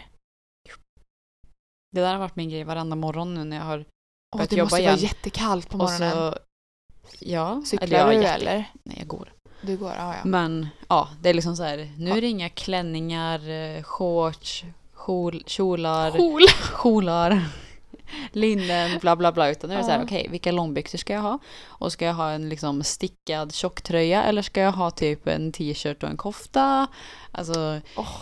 Det där har varit min grej varenda morgon nu när jag har... Börjat det jobba måste igen. vara jättekallt på morgonen. så... Ja. Cyklar eller du jätte- eller? Nej, jag går. Du går, ja ja. Men ja, det är liksom så här. Nu är det inga klänningar, eh, shorts, kjol, kjolar, Cool. kjolar, (laughs) linnen, bla bla bla. Utan nu är det så här, okej, vilka långbyxor ska jag ha? Och ska jag ha en liksom stickad tjocktröja eller ska jag ha typ en t-shirt och en kofta? Alltså, Åh,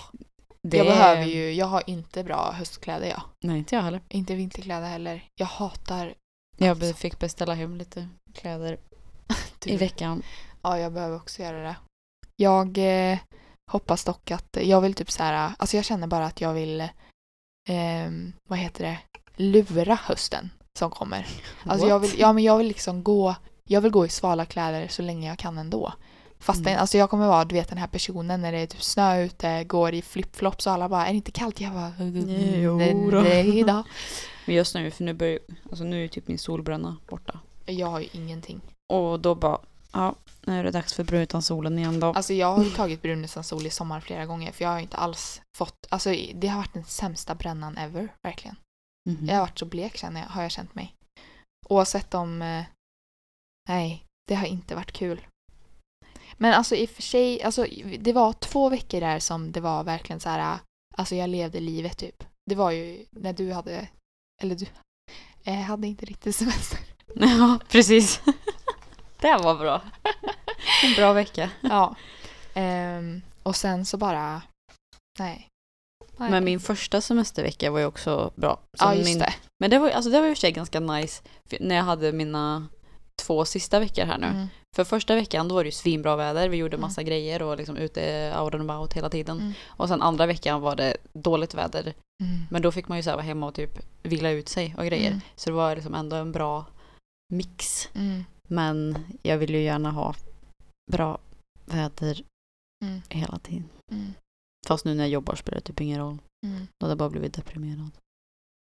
det Jag behöver ju, jag har inte bra höstkläder jag. Nej, inte jag heller. Inte vinterkläder heller. Jag hatar Jag be- fick beställa hem lite kläder (laughs) i veckan. Ja, jag behöver också göra det. Jag eh, hoppas dock att, jag vill typ så här, alltså jag känner bara att jag vill, ehm, vad heter det, lura hösten som kommer. Alltså jag What? vill, ja men jag vill liksom gå, jag vill gå i svala kläder så länge jag kan ändå. Fast Mm. alltså jag kommer vara, du vet den här personen när det är typ snö ute, går i flipflops och alla bara, är det inte kallt? Jag bara, Jo nej, då." nej då. (laughs) Men just nu, för nu börjar alltså nu är typ min solbränna borta. Jag har ju ingenting. Och då bara, ja, nu är det dags för brun utan solen igen då. Alltså jag har ju tagit brun utan sol i sommar flera gånger för jag har ju inte alls fått, alltså det har varit den sämsta brännan ever, verkligen. Mhm. Jag har varit så blek känner jag, har jag känt mig. Oavsett om, eh, nej, det har inte varit kul. Men alltså i och för sig, alltså det var två veckor där som det var verkligen så här, alltså jag levde livet typ. Det var ju när du hade, eller du eh, hade inte riktigt semester. (laughs) Ja, precis. (laughs) det var bra. (laughs) En bra vecka. Ja. Ehm, och sen så bara, nej. Nej. Men min första semestervecka var ju också bra. Så ja, just min, det. Men det var, alltså det var ju i och för sig ganska nice när jag hade mina två sista veckor här nu. Mm. För första veckan då var det ju svinbra väder. Vi gjorde Mm. massa grejer och liksom ute out and about hela tiden. Mm. Och sen andra veckan var det dåligt väder. Mm. Men då fick man ju så vara hemma och typ vila ut sig och grejer. Mm. Så det var liksom ändå en bra mix. Mm. Men jag vill ju gärna ha bra väder Mm. hela tiden. Mm. Fast nu när jag jobbar spelar det typ ingen roll. Mm. Då hade jag bara blivit deprimerad.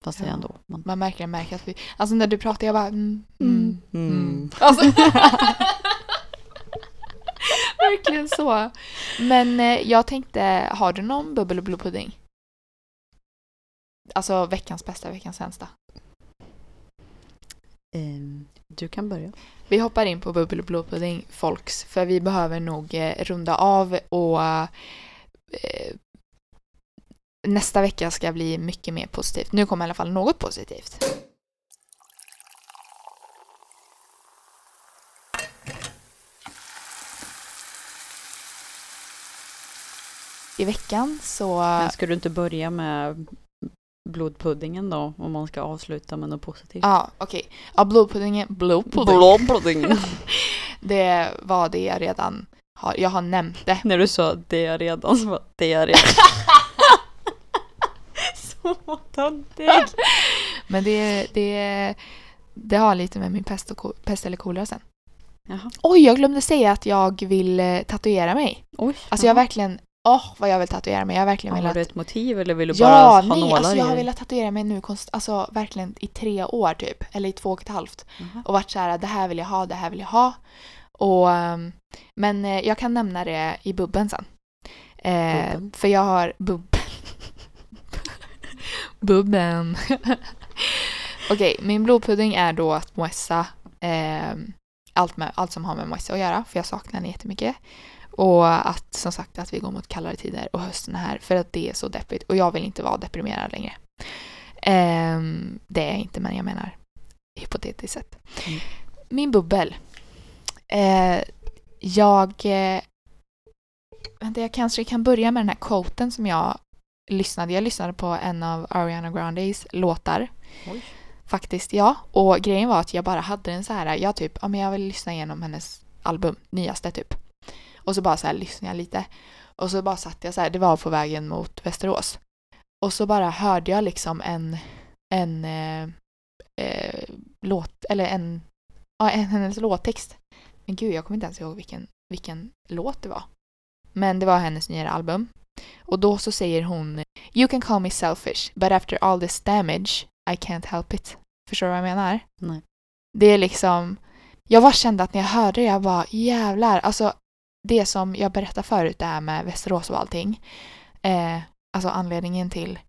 Fast Ja. ändå. Man... Man märker, märker att vi, alltså när du pratar jag bara mm, mm, Mm. mm. Alltså, (laughs) verkligen så. Men eh, jag tänkte, har du någon bubbel och blodpudding? Alltså veckans bästa, veckans sämsta. Ehm, du kan börja. Vi hoppar in på bubbel och blodpudding folks, för vi behöver nog eh, runda av och nästa vecka ska bli mycket mer positivt. Nu kommer i alla fall något positivt. I veckan så... Men ska du inte börja med blodpuddingen då? Om man ska avsluta med något positivt. Ja, okej. Ja, blodpuddingen. Blodpudding. Blodpuddingen. (laughs) Det var det jag redan har. Jag har nämnt det. När du sa det är redan så var det är redan. (laughs) så töntig. Men det, det, det har lite med min pest, och, pest eller kolera sen. Jaha. Oj, jag glömde säga att jag vill eh, tatuera mig. Oj. Alltså jag har verkligen Åh, vad jag vill tatuera mig. Jag har verkligen Har velat... du ett motiv eller vill du bara Ja, ha nej, nålar alltså jag har velat tatuera mig nu konst, alltså verkligen i tre år typ, eller i två och ett halvt. Jaha. Och varit så här, det här vill jag ha, det här vill jag ha. Och, ehm, men eh, jag kan nämna det i bubben sen. Eh? För jag har bubben. (laughs) bubben. Okej, min blodpudding är då att Moessa, eh, allt, med, allt som har med Moessa att göra, för jag saknar henne jättemycket. Och att som sagt att vi går mot kallare tider och hösten är här för att det är så deppigt och jag vill inte vara deprimerad längre. Ehm, det är jag inte men jag menar hypotetiskt sett. Mm. Min bubbel. Eh, jag... Eh, vänta, jag kanske kan börja med den här quoten som jag lyssnade. Jag lyssnade på en av Ariana Grandes låtar. Oj. Faktiskt, ja. Och grejen var att jag bara hade den så här, jag typ, ja men jag vill lyssna igenom hennes album, nyaste typ. Och så bara så här lyssnade jag lite. Och så bara satt jag så här, det var på vägen mot Västerås. Och så bara hörde jag liksom en, en eh, eh, låt, eller en, ja, en hennes låttext. Men gud, jag kommer inte ens ihåg vilken, vilken låt det var. Men det var hennes nya album. Och då så säger hon You can call me selfish, but after all this damage I can't help it. Förstår du vad jag menar? Nej. Det är liksom, jag bara kände att när jag hörde det, jag bara jävlar, alltså det som jag berättade förut, det här med Västerås och allting. Eh, alltså anledningen till,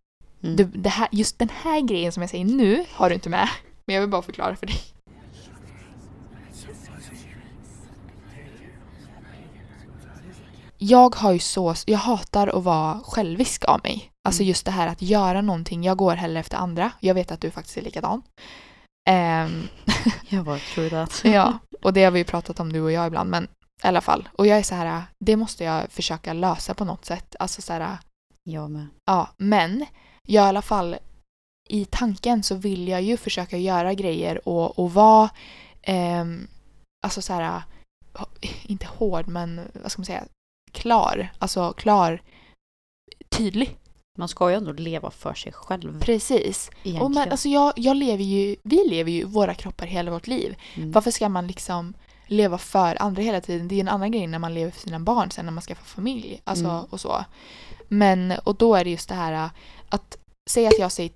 Mm. du, det här, just den här grejen som jag säger nu har du inte med. Men jag vill bara förklara för dig. Jag har ju så, jag hatar att vara självisk av mig. Alltså Mm. just det här att göra någonting, jag går hellre efter andra. Jag vet att du faktiskt är likadan. Ehm, (laughs) Jag bara, true that. (laughs) Ja, och det har vi ju pratat om du och jag ibland, men i alla fall. Och jag är så här, det måste jag försöka lösa på något sätt. Alltså så här, Jag med. ja, men jag i alla fall i tanken så vill jag ju försöka göra grejer och, och vara, ehm, alltså så här, inte hård men vad ska man säga, klar. Alltså klar, tydlig. Man ska ju ändå leva för sig själv. Precis. Egentligen. Och men, alltså jag, jag lever ju, vi lever ju våra kroppar hela vårt liv. Mm. Varför ska man liksom leva för andra hela tiden? Det är en annan grej när man lever för sina barn sen när man skaffar familj. Alltså Mm. och så. Men, och då är det just det här äh, att säga att jag säger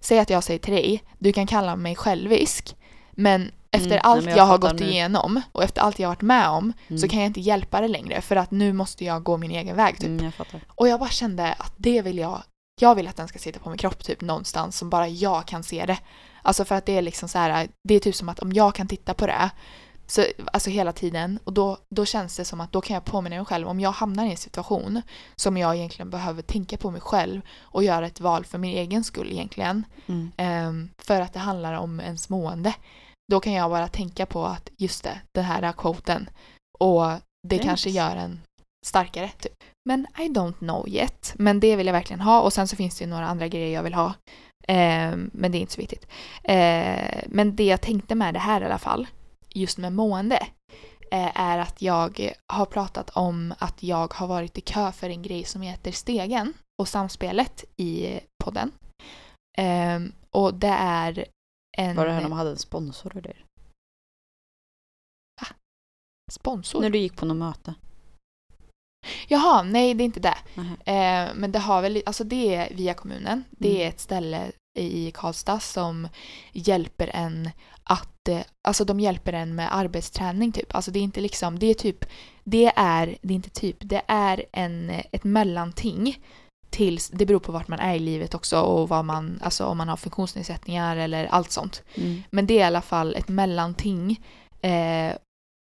säg att jag säger till dig, du kan kalla mig självisk, men efter Mm, nej, allt men jag, jag har gått nu. igenom och efter allt jag har varit med om så Mm. kan jag inte hjälpa det längre för att nu måste jag gå min egen väg typ. Mm, jag. Och jag bara kände att det vill jag, jag vill att den ska sitta på min kropp typ någonstans som bara jag kan se det. Alltså för att det är liksom så här, det är typ som att om jag kan titta på det, så, alltså hela tiden, och då, då känns det som att då kan jag påminna mig själv om jag hamnar i en situation som jag egentligen behöver tänka på mig själv och göra ett val för min egen skull egentligen, Mm. ehm, för att det handlar om ens mående. Då kan jag bara tänka på att just det, den här quoten och det Thanks. kanske gör en starkare. Typ. Men I don't know yet. Men det vill jag verkligen ha och sen så finns det ju några andra grejer jag vill ha. Ehm, men det är inte så viktigt. Ehm, men det jag tänkte med det här i alla fall, just med mående, eh, är att jag har pratat om att jag har varit i kö för en grej som heter Stegen och Samspelet i podden. Ehm, och det är en Var det här när de hade en sponsor och det? sponsor. När du gick på något möte? Jaha, nej det är inte det. Eh, men det har väl, alltså det är via kommunen. Det Mm. är ett ställe i Karlstad som hjälper en att, eh, alltså de hjälper en med arbetsträning typ. Alltså det är inte liksom, det är typ, det är, det är inte typ, det är en, ett mellanting tills, det beror på vart man är i livet också och vad man, alltså om man har funktionsnedsättningar eller allt sånt. Mm. Men det är i alla fall ett mellanting eh,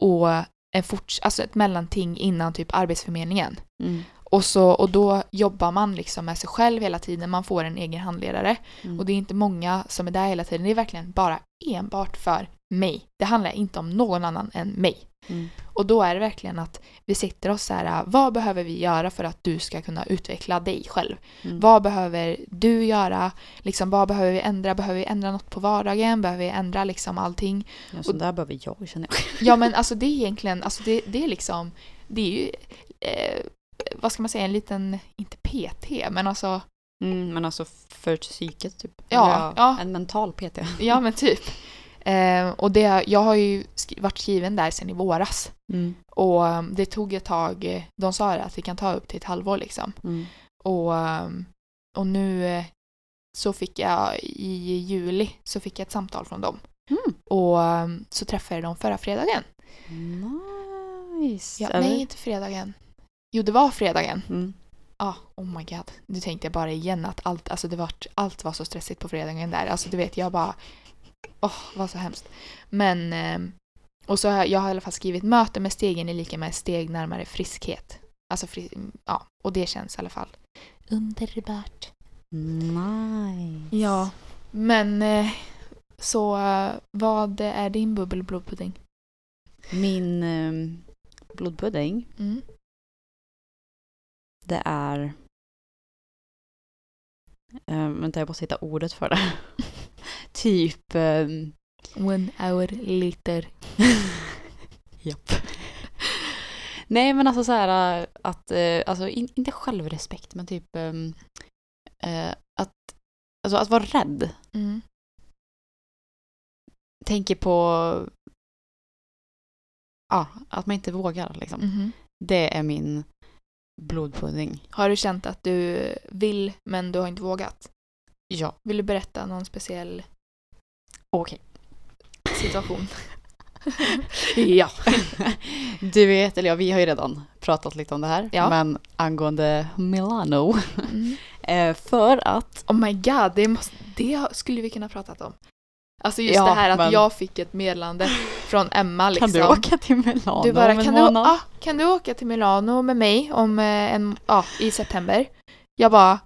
och en forts- alltså ett mellanting innan typ Arbetsförmedlingen. Mm. Och, så, och då jobbar man liksom med sig själv hela tiden. Man får en egen handledare. Mm. Och det är inte många som är där hela tiden. Det är verkligen bara enbart för mig. Det handlar inte om någon annan än mig. Mm. Och då är det verkligen att vi sitter oss så här, vad behöver vi göra för att du ska kunna utveckla dig själv? Mm. Vad behöver du göra? Liksom, vad behöver vi ändra? Behöver vi ändra något på vardagen? Behöver vi ändra liksom allting? Ja, sånt där behöver jag känner jag. (laughs) Ja men alltså det är egentligen, alltså det, det är liksom, det är ju, eh, vad ska man säga, en liten, inte PT, men alltså, Mm, men alltså för psyket typ. Ja, Eller ja. En mental PT. ja men typ. Eh, och det, jag har ju sk- varit skriven där sedan i våras. Mm. Och eh, det tog ett tag, eh, de sa det att det kan ta upp till ett halvår liksom. Mm. Och, ehm, och nu eh, så fick jag i juli så fick jag ett samtal från dem. Mm. Och ehm, så träffade jag dem förra fredagen. Nice. Ja, nej, inte fredagen. Jo, det var fredagen. Mm. Ja, oh my god. Nu tänkte jag bara igen att allt, alltså det var, allt var så stressigt på fredagen där. Alltså du vet, jag bara... Åh, vad så hemskt. Men... ehm, och så har jag, har i alla fall skrivit möte med stegen är lika med steg närmare friskhet. Alltså, fri, ja, och det känns i alla fall underbart. Nice. Ja, men eh, så eh, vad är din bubbelblodpudding? Min um, blodpudding, Mm. det är... Uh, vänta, jag måste hitta ordet för det. (laughs) typ... ehm, One hour later. (laughs) Japp. Nej men alltså så här äh, att, äh, alltså in, inte självrespekt men typ ähm, äh, att, alltså att vara rädd. Mm. Tänker på, ja, att man inte vågar liksom. Mhm. Det är min blodpudding. Har du känt att du vill men du har inte vågat? Ja. Vill du berätta någon speciell Okej. situation? (laughs) ja. du vet, eller ja, vi har ju redan pratat lite om det här. Ja. Men angående Milano. Mm. (laughs) Eh, för att, Oh my god, det, måste, det skulle vi kunna pratat om. Alltså just Ja, det här att men- jag fick ett meddelande från Emma liksom. kan du åka till Milano Du bara, om en kan du, månad? ah, kan du åka till Milano med mig om eh, en, ah, i september? Jag bara,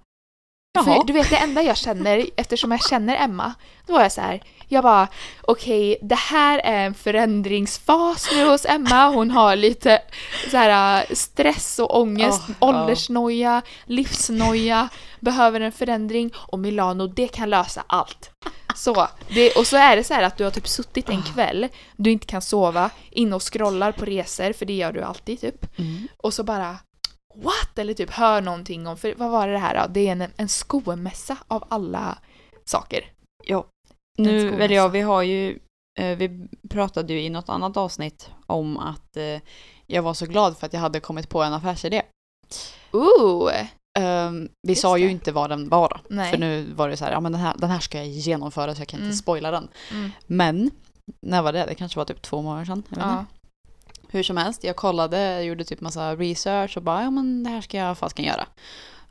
Jaha. för, du vet det enda jag känner, eftersom jag känner Emma, då var jag så här, jag bara, okej, det här är en förändringsfas nu hos Emma, hon har lite så här eh, stress och ångest, Oh, ja. åldersnoja, livsnoja, behöver en förändring och Milano, det kan lösa allt. Så, det, och så är det så här att du har typ suttit en kväll, du inte kan sova, inne och scrollar på resor, för det gör du alltid typ. Mm. Och så bara What? Eller typ hör någonting om, för vad var det här då? Det är en, en skomässa av alla saker. Ja. Nu, eller ja, vi har ju, eh, vi pratade ju i något annat avsnitt om att eh, jag var så glad för att jag hade kommit på en affärsidé. Ooh! Ehm, vi Just sa ju det. inte vad den var. Nej. För nu var det så här, ja men den här, den här ska jag genomföra så jag kan Mm. inte spoila den. Mm. Men, när var det? Det kanske var typ två månader sedan. Ja. Hur som helst, jag kollade, gjorde typ massa research och bara, ja men det här ska jag fasken göra.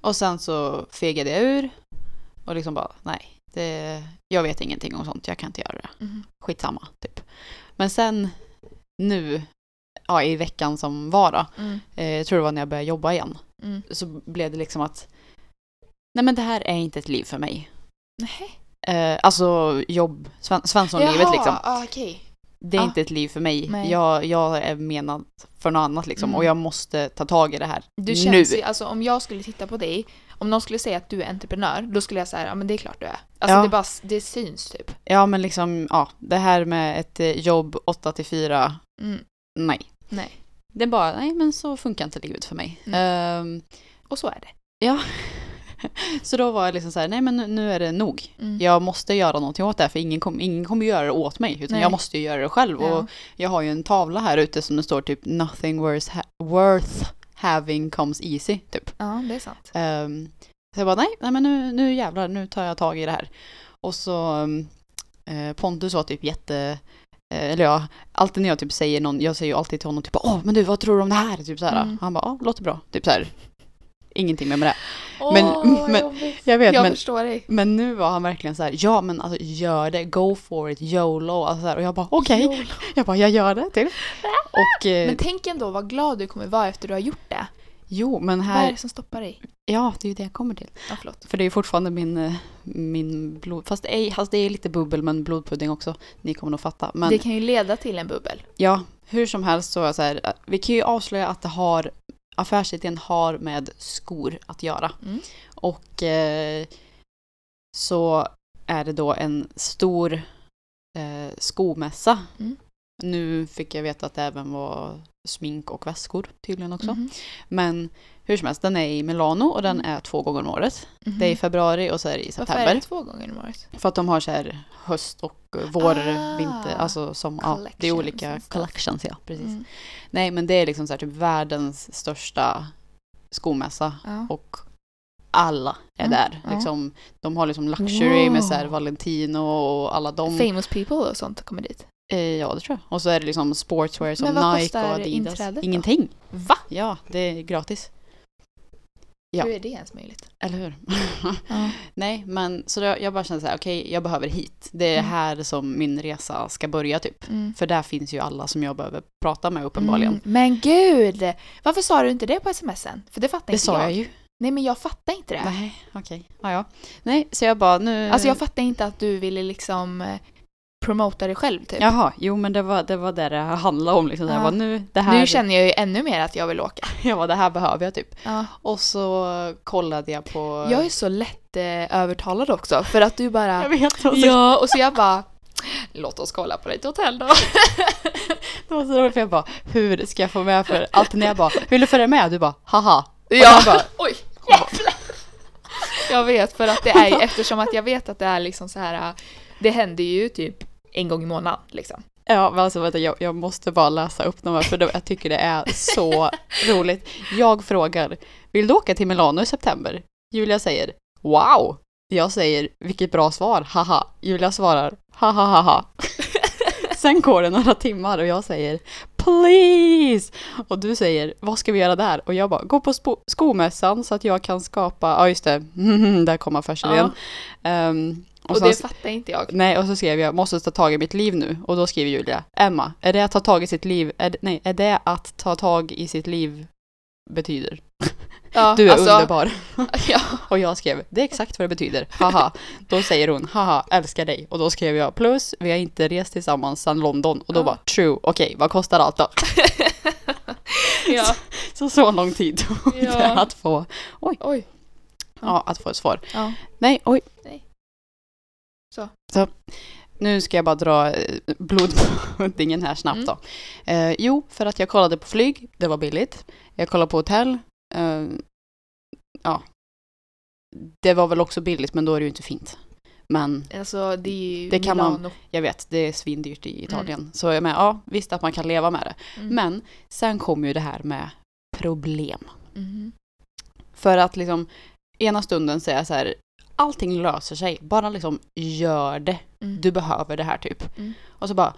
Och sen så fegade jag ur och liksom bara, nej, det, jag vet ingenting om sånt, jag kan inte göra det. Mhm. Skitsamma, typ. Men sen nu, ja i veckan som var då, Mm. eh, jag tror det var när jag började jobba igen, Mm. så blev det liksom att, nej men det här är inte ett liv för mig. Nej. Eh, alltså jobb, sven, Svenssonlivet liksom. ah, okej. Det är Ah. inte ett liv för mig. Nej. Jag, jag är menad för något annat liksom. Mm. Och jag måste ta tag i det här Du nu. känns alltså om jag skulle titta på dig, om någon skulle säga att du är entreprenör, då skulle jag säga ja men det är klart du är. Alltså Ja. det, bara, det syns typ. Ja men liksom, ja. Det här med ett eh, jobb 8 till 4, Mm. nej. Nej. Det är bara, nej men så funkar inte livet för mig. Mm. Ehm, Och så är det. ja. (laughs) så då var jag liksom så här, nej men nu- nu är det nog. Mm. Jag måste göra någonting åt det här för ingen, kom, ingen kommer göra det åt mig. Utan Nej. jag måste ju göra det själv. Ja. Och jag har ju en tavla här ute som det står typ “Nothing worth, worth having comes easy” typ. ja, det är sant. Ehm, så jag bara nej, nej men nu, nu jävlar, nu tar jag tag i det här. Och så um, eh, Pontus var typ jätte, eh, eller ja, alltid när jag typ säger någon, jag säger ju alltid till honom typ åh men du vad tror du om det här? Typ så här. Mm. Han bara ja, låter bra. Typ så här. Ingenting med med det. Men- Åh, (laughs) men- jobbigt. Jag vet jag men, förstår dig. men nu var han verkligen så här, ja men alltså gör det, go for it, YOLO. Alltså, så här, och jag bara okej, Jolo. (laughs) jag bara jag gör det typ. Och eh, Men tänk ändå vad glad du kommer vara efter du har gjort det. jo men Vad är här, det som stoppar dig? ja det är ju det jag kommer till. Ja, förlåt. För det är ju fortfarande min, eh, min blod... Fast, ej, fast det är lite bubbel men blodpudding också. Ni kommer nog fatta. Men Det kan ju leda till en bubbel. ja, hur som helst så är jag så här, eh, vi kan ju avslöja att det har affärsidén har med skor att göra. Mm. Och eh, så är det då en stor eh, skomässa. Mm. Nu fick jag veta att det även var smink och väskor tydligen också. Mhm. Men hur som helst, den är i Milano och den Mm. är två gånger om året. Mhm. Det är i februari och så är det i Varför september. är det två gånger om året? För att de har så här höst och vår, Ah. vinter, alltså som, ja, det är olika collections, ja precis. Mm. Nej men det är liksom så här typ världens största skomässa Ja. och alla är Mm, där. Liksom, de har liksom luxury med så Wow. Valentino och alla de. Famous people och sånt kommer dit. Eh, ja det tror jag. Och så är det liksom sportswear som Men vad Nike och kostar Adidas. inträdet då? Ingenting. Va? Ja, det är gratis. Ja. Hur är det ens möjligt? Eller hur? (laughs) Ja. Nej, men så jag, jag bara känner så här, okej, jag behöver hit. Det är Mm. här som min resa ska börja typ. Mm. För där finns ju alla som jag behöver prata med uppenbarligen. Mm. Men gud! Varför sa du inte det på smsen? För det fattar Det inte sa jag. jag ju. Nej men jag fattar inte det. Nej, okej. Ja, ja. Nej, så jag bara nu... Alltså jag fattar inte att du ville liksom eh, promota dig själv typ. Jaha, jo men det var det, var det det handlade om liksom. Ja. bara, nu, det här, Nu känner jag ju ännu mer att jag vill åka. (laughs) jag bara, det här behöver jag typ. Ja. Och så kollade jag på... Jag är så lätt eh, övertalad också för att du bara (laughs) jag vet. Det var så, Ja, och så jag bara Låt oss kolla på ditt hotell då. (laughs) det var så roligt för jag bara, hur ska jag få med för alltid när jag bara, vill du följa med? Du bara, haha. Ja, jag bara- oj. jävlar. Jag vet för att det är eftersom att jag vet att det är liksom så här. äh, Det händer ju typ en gång i månaden liksom. Ja, men alltså vänta, jag, jag måste bara läsa upp dem här för då, jag tycker det är så (laughs) roligt. Jag frågar, vill du åka till Milano i september? Julia säger, wow! Jag säger, vilket bra svar, haha. Julia svarar, haha haha. (laughs) Sen går det några timmar och jag säger, please! Och du säger, vad ska vi göra där? Och jag bara, gå på spo- skomässan så att jag kan skapa, ja just det, (laughs) där kommer affärsidén. Ehm, Och, sen- det fattar inte jag. Nej, och så skrev jag måste ta tag i mitt liv nu. Och då skriver Julia, Emma, är det att ta tag i sitt liv, är det, nej, är det att ta tag i sitt liv betyder? Ja, (laughs) Du är alltså, underbar. (laughs) Ja. (laughs) Och jag skrev, det är exakt vad det betyder, haha. Då säger hon, haha, älskar dig. Och då skrev jag, plus, vi har inte rest tillsammans sedan London. Och då Ja. bara, true, okej, vad kostar allt då? ja. Så så lång tid tog det Ja. att få, Oj. ja, att få ett svar. Ja. Nej, oj. Nej. Så. Nu ska jag bara dra eh, blodpuddingen här snabbt Mm. då. Eh, jo, för att jag kollade på flyg, det var billigt. Jag kollade på hotell. Eh, ja. Det var väl också billigt, men då är det ju inte fint. Men Alltså det ju Det kan man- jag vet, det är svindyrt i Italien. Så jag menar, ja, visst att man kan leva med det. Mm. Men sen kommer ju det här med problem. Mhm. För att liksom ena stunden säga så här, allting löser sig, bara liksom gör det. Mm. Du behöver det här typ. Mm. Och så bara,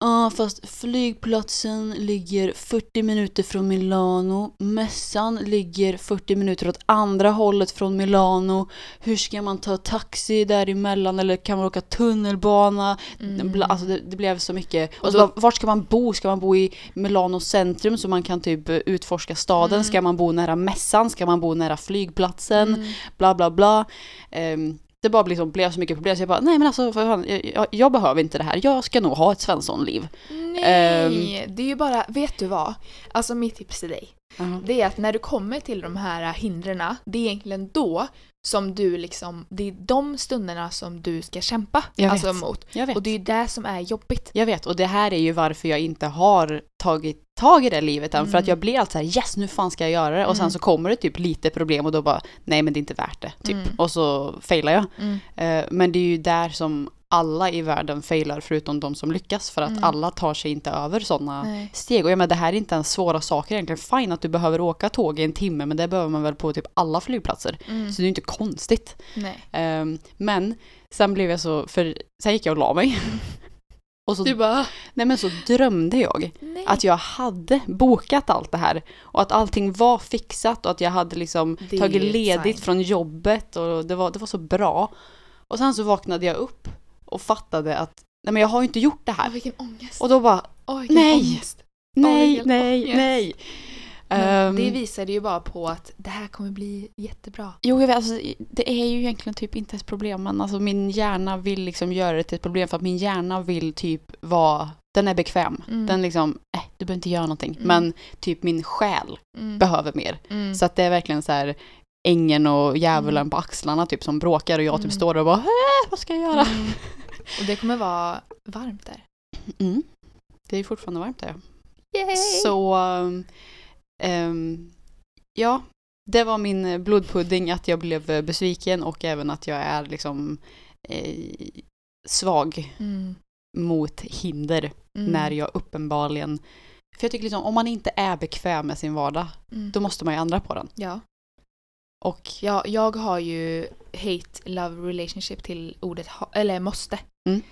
ja fast flygplatsen ligger 40 minuter från Milano, mässan ligger 40 minuter åt andra hållet från Milano. Hur ska man ta taxi däremellan eller kan man åka tunnelbana? Mm. Alltså det, det blev så mycket. Och så bara, vart ska man bo? Ska man bo i Milano centrum så man kan typ eh, utforska staden? Mm. Ska man bo nära mässan? Ska man bo nära flygplatsen? Mm. Bla bla bla. Ehm, det bara liksom blev så mycket problem så jag bara, nej men alltså fan, jag, jag, jag behöver inte det här. Jag ska nog ha ett Svensson-liv. Nej, Ehm. det är ju bara, vet du vad? Alltså mitt tips till dig, det är att när du kommer till de här hindren, det är egentligen då som du liksom, det är de stunderna som du ska kämpa Jag alltså vet. mot. Jag vet. Och det är det som är jobbigt. Jag vet och det här är ju varför jag inte har tagit tag i det livet än. För att Mm. jag blir alltid så här, yes nu fan ska jag göra det. Och sen Mm. så kommer det typ lite problem och då bara, nej men det är inte värt det. Typ. Mm. Och så failar jag. Mm. Eh, men det är ju där som alla i världen failar förutom de som lyckas. För att Mm. alla tar sig inte över sådana steg. Och jag menar, det här är inte ens svåra saker egentligen. Fine att du behöver åka tåg i en timme men det behöver man väl på typ alla flygplatser. Mm. Så det är inte konstigt. Ehm, men sen blev jag så, för sen gick jag och la mig. (laughs) och så, Du bara, nej men så drömde jag nej. att jag hade bokat allt det här. Och att allting var fixat och att jag hade liksom Det tagit ledigt sign. från jobbet och det var, det var så bra. Och sen så vaknade jag upp och fattade att nej men jag har ju inte gjort det Åh, här. vilken ångest. Och då bara Åh, vilken nej. ångest. nej, vilken nej, ångest. nej. Ehm, det visade ju bara på att det här kommer bli jättebra. Jo, jag vet, alltså, det är ju egentligen typ inte ett problem, men alltså min hjärna vill liksom göra det till ett problem för att min hjärna vill typ vara, den är bekväm. Mm. Den liksom, eh, du behöver inte göra någonting. Mm. Men typ min själ Mm. behöver mer. Mm. Så att det är verkligen så här ängen och djävulen Mm. på axlarna typ som bråkar och jag typ Mm. står där och bara, vad ska jag göra? Mm. Och det kommer vara varmt där. Mm. Det är fortfarande varmt där. Yay! Så, ehm, ja, det var min blodpudding att jag blev besviken och även att jag är liksom eh, svag Mm. mot hinder Mm. när jag uppenbarligen för jag tycker liksom om man inte är bekväm med sin vardag Mm. då måste man ju ändra på den. Ja. Och ja, jag har ju hate-love relationship till ordet ha- eller måste. Mm.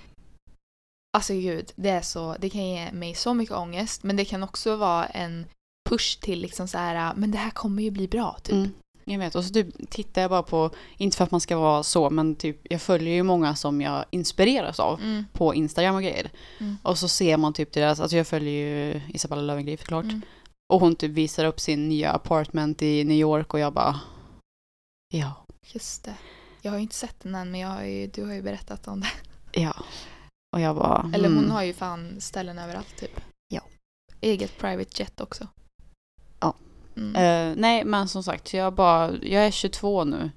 Alltså gud, det är så, det kan ge mig så mycket ångest men det kan också vara en push till liksom så här, men det här kommer ju bli bra typ. Mm. Jag vet, och så typ tittar jag bara på, inte för att man ska vara så, men typ jag följer ju många som jag inspireras av Mm. på Instagram och grejer. Mm. Och så ser man typ deras, alltså jag följer ju Isabella Löwengrip såklart. Mm. Och hon typ visar upp sin nya apartment i New York och jag bara, ja, Just det. Jag har ju inte sett den än men jag har ju, du har ju berättat om det. ja. Och jag bara, Eller hon mm. har ju fan ställen överallt typ. Ja. Eget private jet också. Ja. Mm. Eh, nej, men som sagt, jag bara, jag är 22 nu.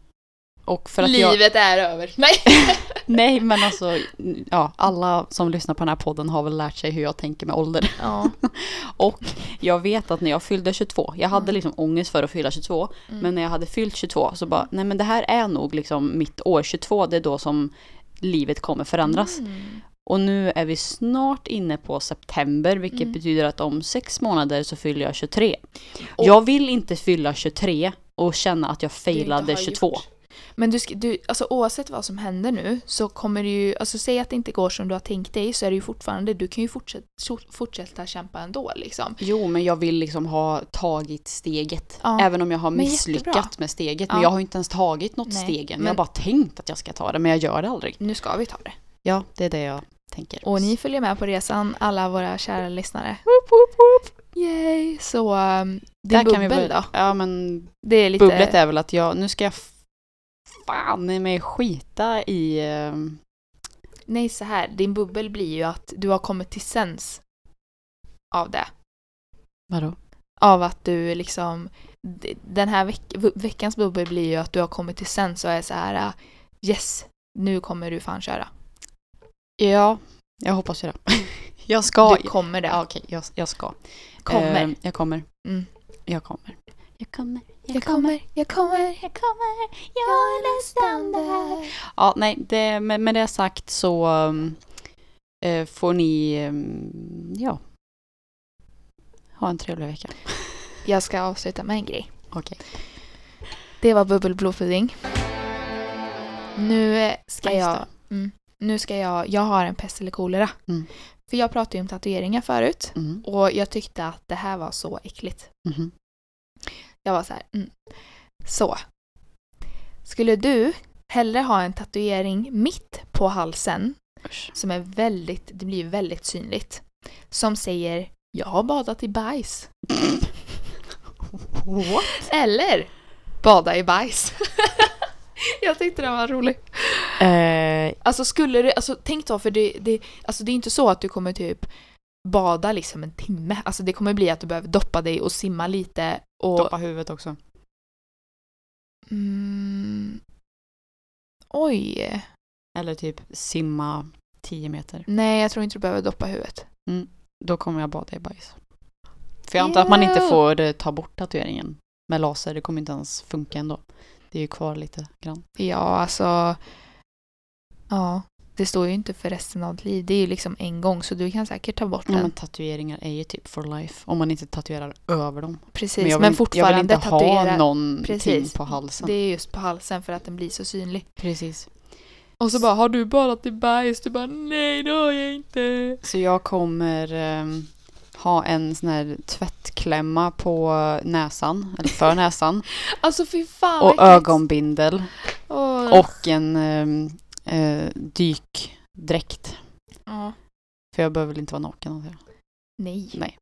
Och för att jag, Livet är över. Nej! (laughs) nej men alltså, ja, alla som lyssnar på den här podden har väl lärt sig hur jag tänker med ålder. ja. (laughs) Och jag vet att när jag fyllde 22, jag hade Mm. liksom ångest för att fylla 22, Mm. men när jag hade fyllt 22 så bara, nej men det här är nog liksom mitt år 22, det är då som livet kommer förändras. Mm. Och nu är vi snart inne på september, vilket Mm. betyder att om sex månader så fyller jag 23. Och- jag vill inte fylla 23 och känna att jag failade har 22. gjort. Men du, du, alltså oavsett vad som händer nu så kommer det ju, alltså säg att det inte går som du har tänkt dig så är det ju fortfarande, du kan ju fortsätta, fortsätta kämpa ändå liksom. Jo, men jag vill liksom ha tagit steget. Ja. Även om jag har misslyckats med steget. Ja. Men jag har ju inte ens tagit något Nej, steg än. Jag men- har bara tänkt att jag ska ta det, men jag gör det aldrig. Nu ska vi ta det. Ja, det är det jag tänker. Och ni följer med på resan, alla våra kära lyssnare. Yay! Så um, din Där kan vi bubbel börja. då? Ja, men Det är lite... bubblet är väl att jag, nu ska jag fan i mig skita i... ehm, Nej, så här. Din bubbel blir ju att du har kommit till sens av det. vadå? Av att du liksom... Den här veck, veckans bubbel blir ju att du har kommit till sens och är så här uh, Yes, nu kommer du fan köra. Ja, jag hoppas ju det. (laughs) jag ska. Du kommer det. Ja, okej, jag, jag ska. Kommer. Ehm, jag kommer. Mm. Jag kommer. Jag kommer. Jag kommer, jag kommer, Jag kommer. jag är nästan där. Ja, nej, det, med, med det sagt så eh, får ni, um, ja, ha en trevlig vecka. (laughs) Jag ska avsluta med en grej. Okej. Det var bubbelblodpudding. Nu eh, ska Ja, jag... Mm, nu ska jag... Jag har en pest eller kolera. Mm. För jag pratade ju om tatueringar förut. Mm. Och jag tyckte att det här var så äckligt. Jag var så här, mm. Så. Skulle du hellre ha en tatuering mitt på halsen Usch. som är väldigt, det blir väldigt synligt. Som säger jag har badat i bajs. (laughs) What? Eller bada i bajs. (laughs) jag tyckte den var rolig. Eh, Alltså skulle du, alltså tänk då för det, det, alltså det är inte så att du kommer typ bada liksom en timme. Alltså det kommer bli att du behöver doppa dig och simma lite och... doppa huvudet också. Mm, oj. Eller typ simma 10 meter. Nej, jag tror inte du behöver doppa huvudet. Då kommer jag bada i bajs. För jag antar att man inte får eh, ta bort tatueringen med laser. Det kommer inte ens funka ändå. Det är ju kvar lite grann. Ja, alltså... Ja, det står ju inte för resten av ditt liv. Det är ju liksom en gång så du kan säkert ta bort Ja, den. men tatueringar är ju typ for life. Om man inte tatuerar över dem. Precis, Men men, jag vill, fortfarande jag vill inte tatuera. ha någonting Precis. på halsen. Det är just på halsen för att den blir så synlig. Precis. Och så bara, har du badat i bajs? Du bara, nej det har jag inte. Så jag kommer ehm, ha en sån här tvättklämma på näsan, eller för (laughs) näsan. Alltså fy fan och ögonbindel. Åh. Och en ehm, eh, dykdräkt. Ja. För jag behöver väl inte vara naken. antar jag. Nej. Nej.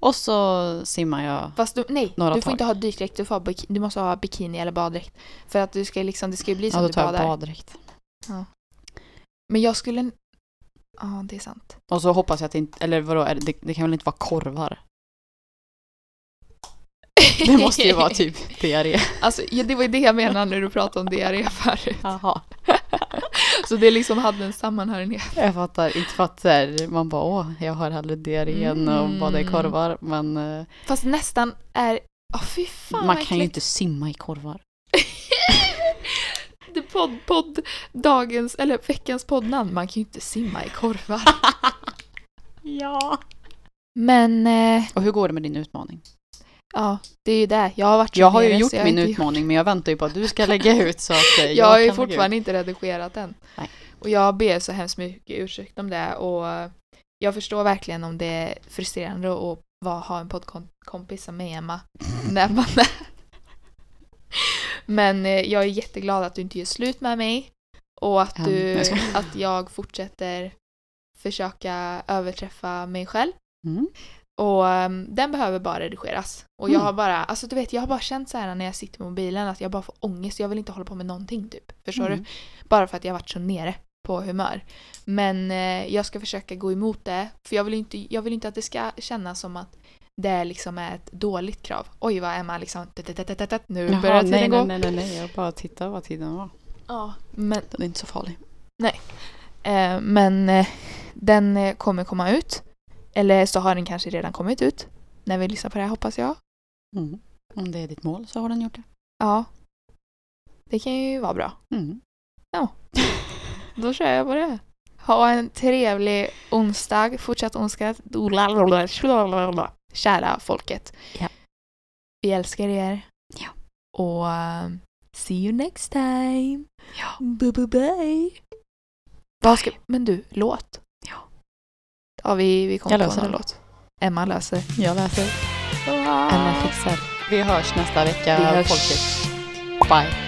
Och så simmar jag. Fast du, nej, Några du får tag. inte ha dykdräkt, du, får ha bik- du måste ha bikini eller baddräkt. För att du ska liksom, det ska ju bli Ja, som då du tar jag badar. baddräkt. Men jag skulle... Ja, det är sant. Och så hoppas jag att det inte, eller vadå, är det, det kan väl inte vara korvar? Det måste ju vara typ diarré. Alltså, ja, det var ju det jag menade när du pratade om diarré förut. Jaha. Så det liksom hade en sammanhörighet. Jag fattar, inte för att här, man bara åh, jag har hellre diarrén och vad det är Mm. korvar. Men eh, Fast nästan är... Åh fy fan man kan ju inte simma i korvar. (laughs) Det podd, podd, dagens, eller veckans poddnamn. Man kan ju inte simma i korvar. (laughs) Ja. Men eh, Och hur går det med din utmaning? Ja, det är ju det. Jag har varit Jag har ju gjort jag min utmaning men jag väntar ju på att du ska lägga ut så att eh, Jag har ju fortfarande inte redigerat den. Nej. Och jag ber så hemskt mycket ursäkt om det och jag förstår verkligen om det är frustrerande att vara, ha en poddkompis som mig Emma. (laughs) när man är. Men eh, jag är jätteglad att du inte gör slut med mig och att, du, jag att jag fortsätter försöka överträffa mig själv. Mm. Och um, den behöver bara redigeras. Och jag Mm. har bara, alltså du vet, jag har bara känt så här när jag sitter med mobilen att jag bara får ångest. Jag vill inte hålla på med någonting typ. Förstår Mm. du? Bara för att jag har varit så nere på humör. Men eh, jag ska försöka gå emot det. För jag vill inte, jag vill inte att det ska kännas som att det liksom är ett dåligt krav. Oj vad Emma liksom, nu Jaha, börjar tiden nej, gå. nej, nej, nej, nej, jag bara tittar vad tiden var. Ja, men Den är inte så farlig. Eh, men eh, den eh, kommer komma ut. Eller så har den kanske redan kommit ut. När vi lyssnar på det här hoppas jag. Mm. Om det är ditt mål så har den gjort det. Ja. Det kan ju vara bra. Mm. (laughs) Då kör jag på det. Ha en trevlig onsdag. Fortsatt onsdag. Kära folket. Ja. Vi älskar er. Ja. Och um, see you next time. Ja. Bye bye bye. Ska, men du, låt. Ja. Vi, vi kommer Jag på löser någon det. låt. Emma löser. Jag läser. Emma fixar. Vi hörs nästa vecka, Vi hörs. folket. Bye.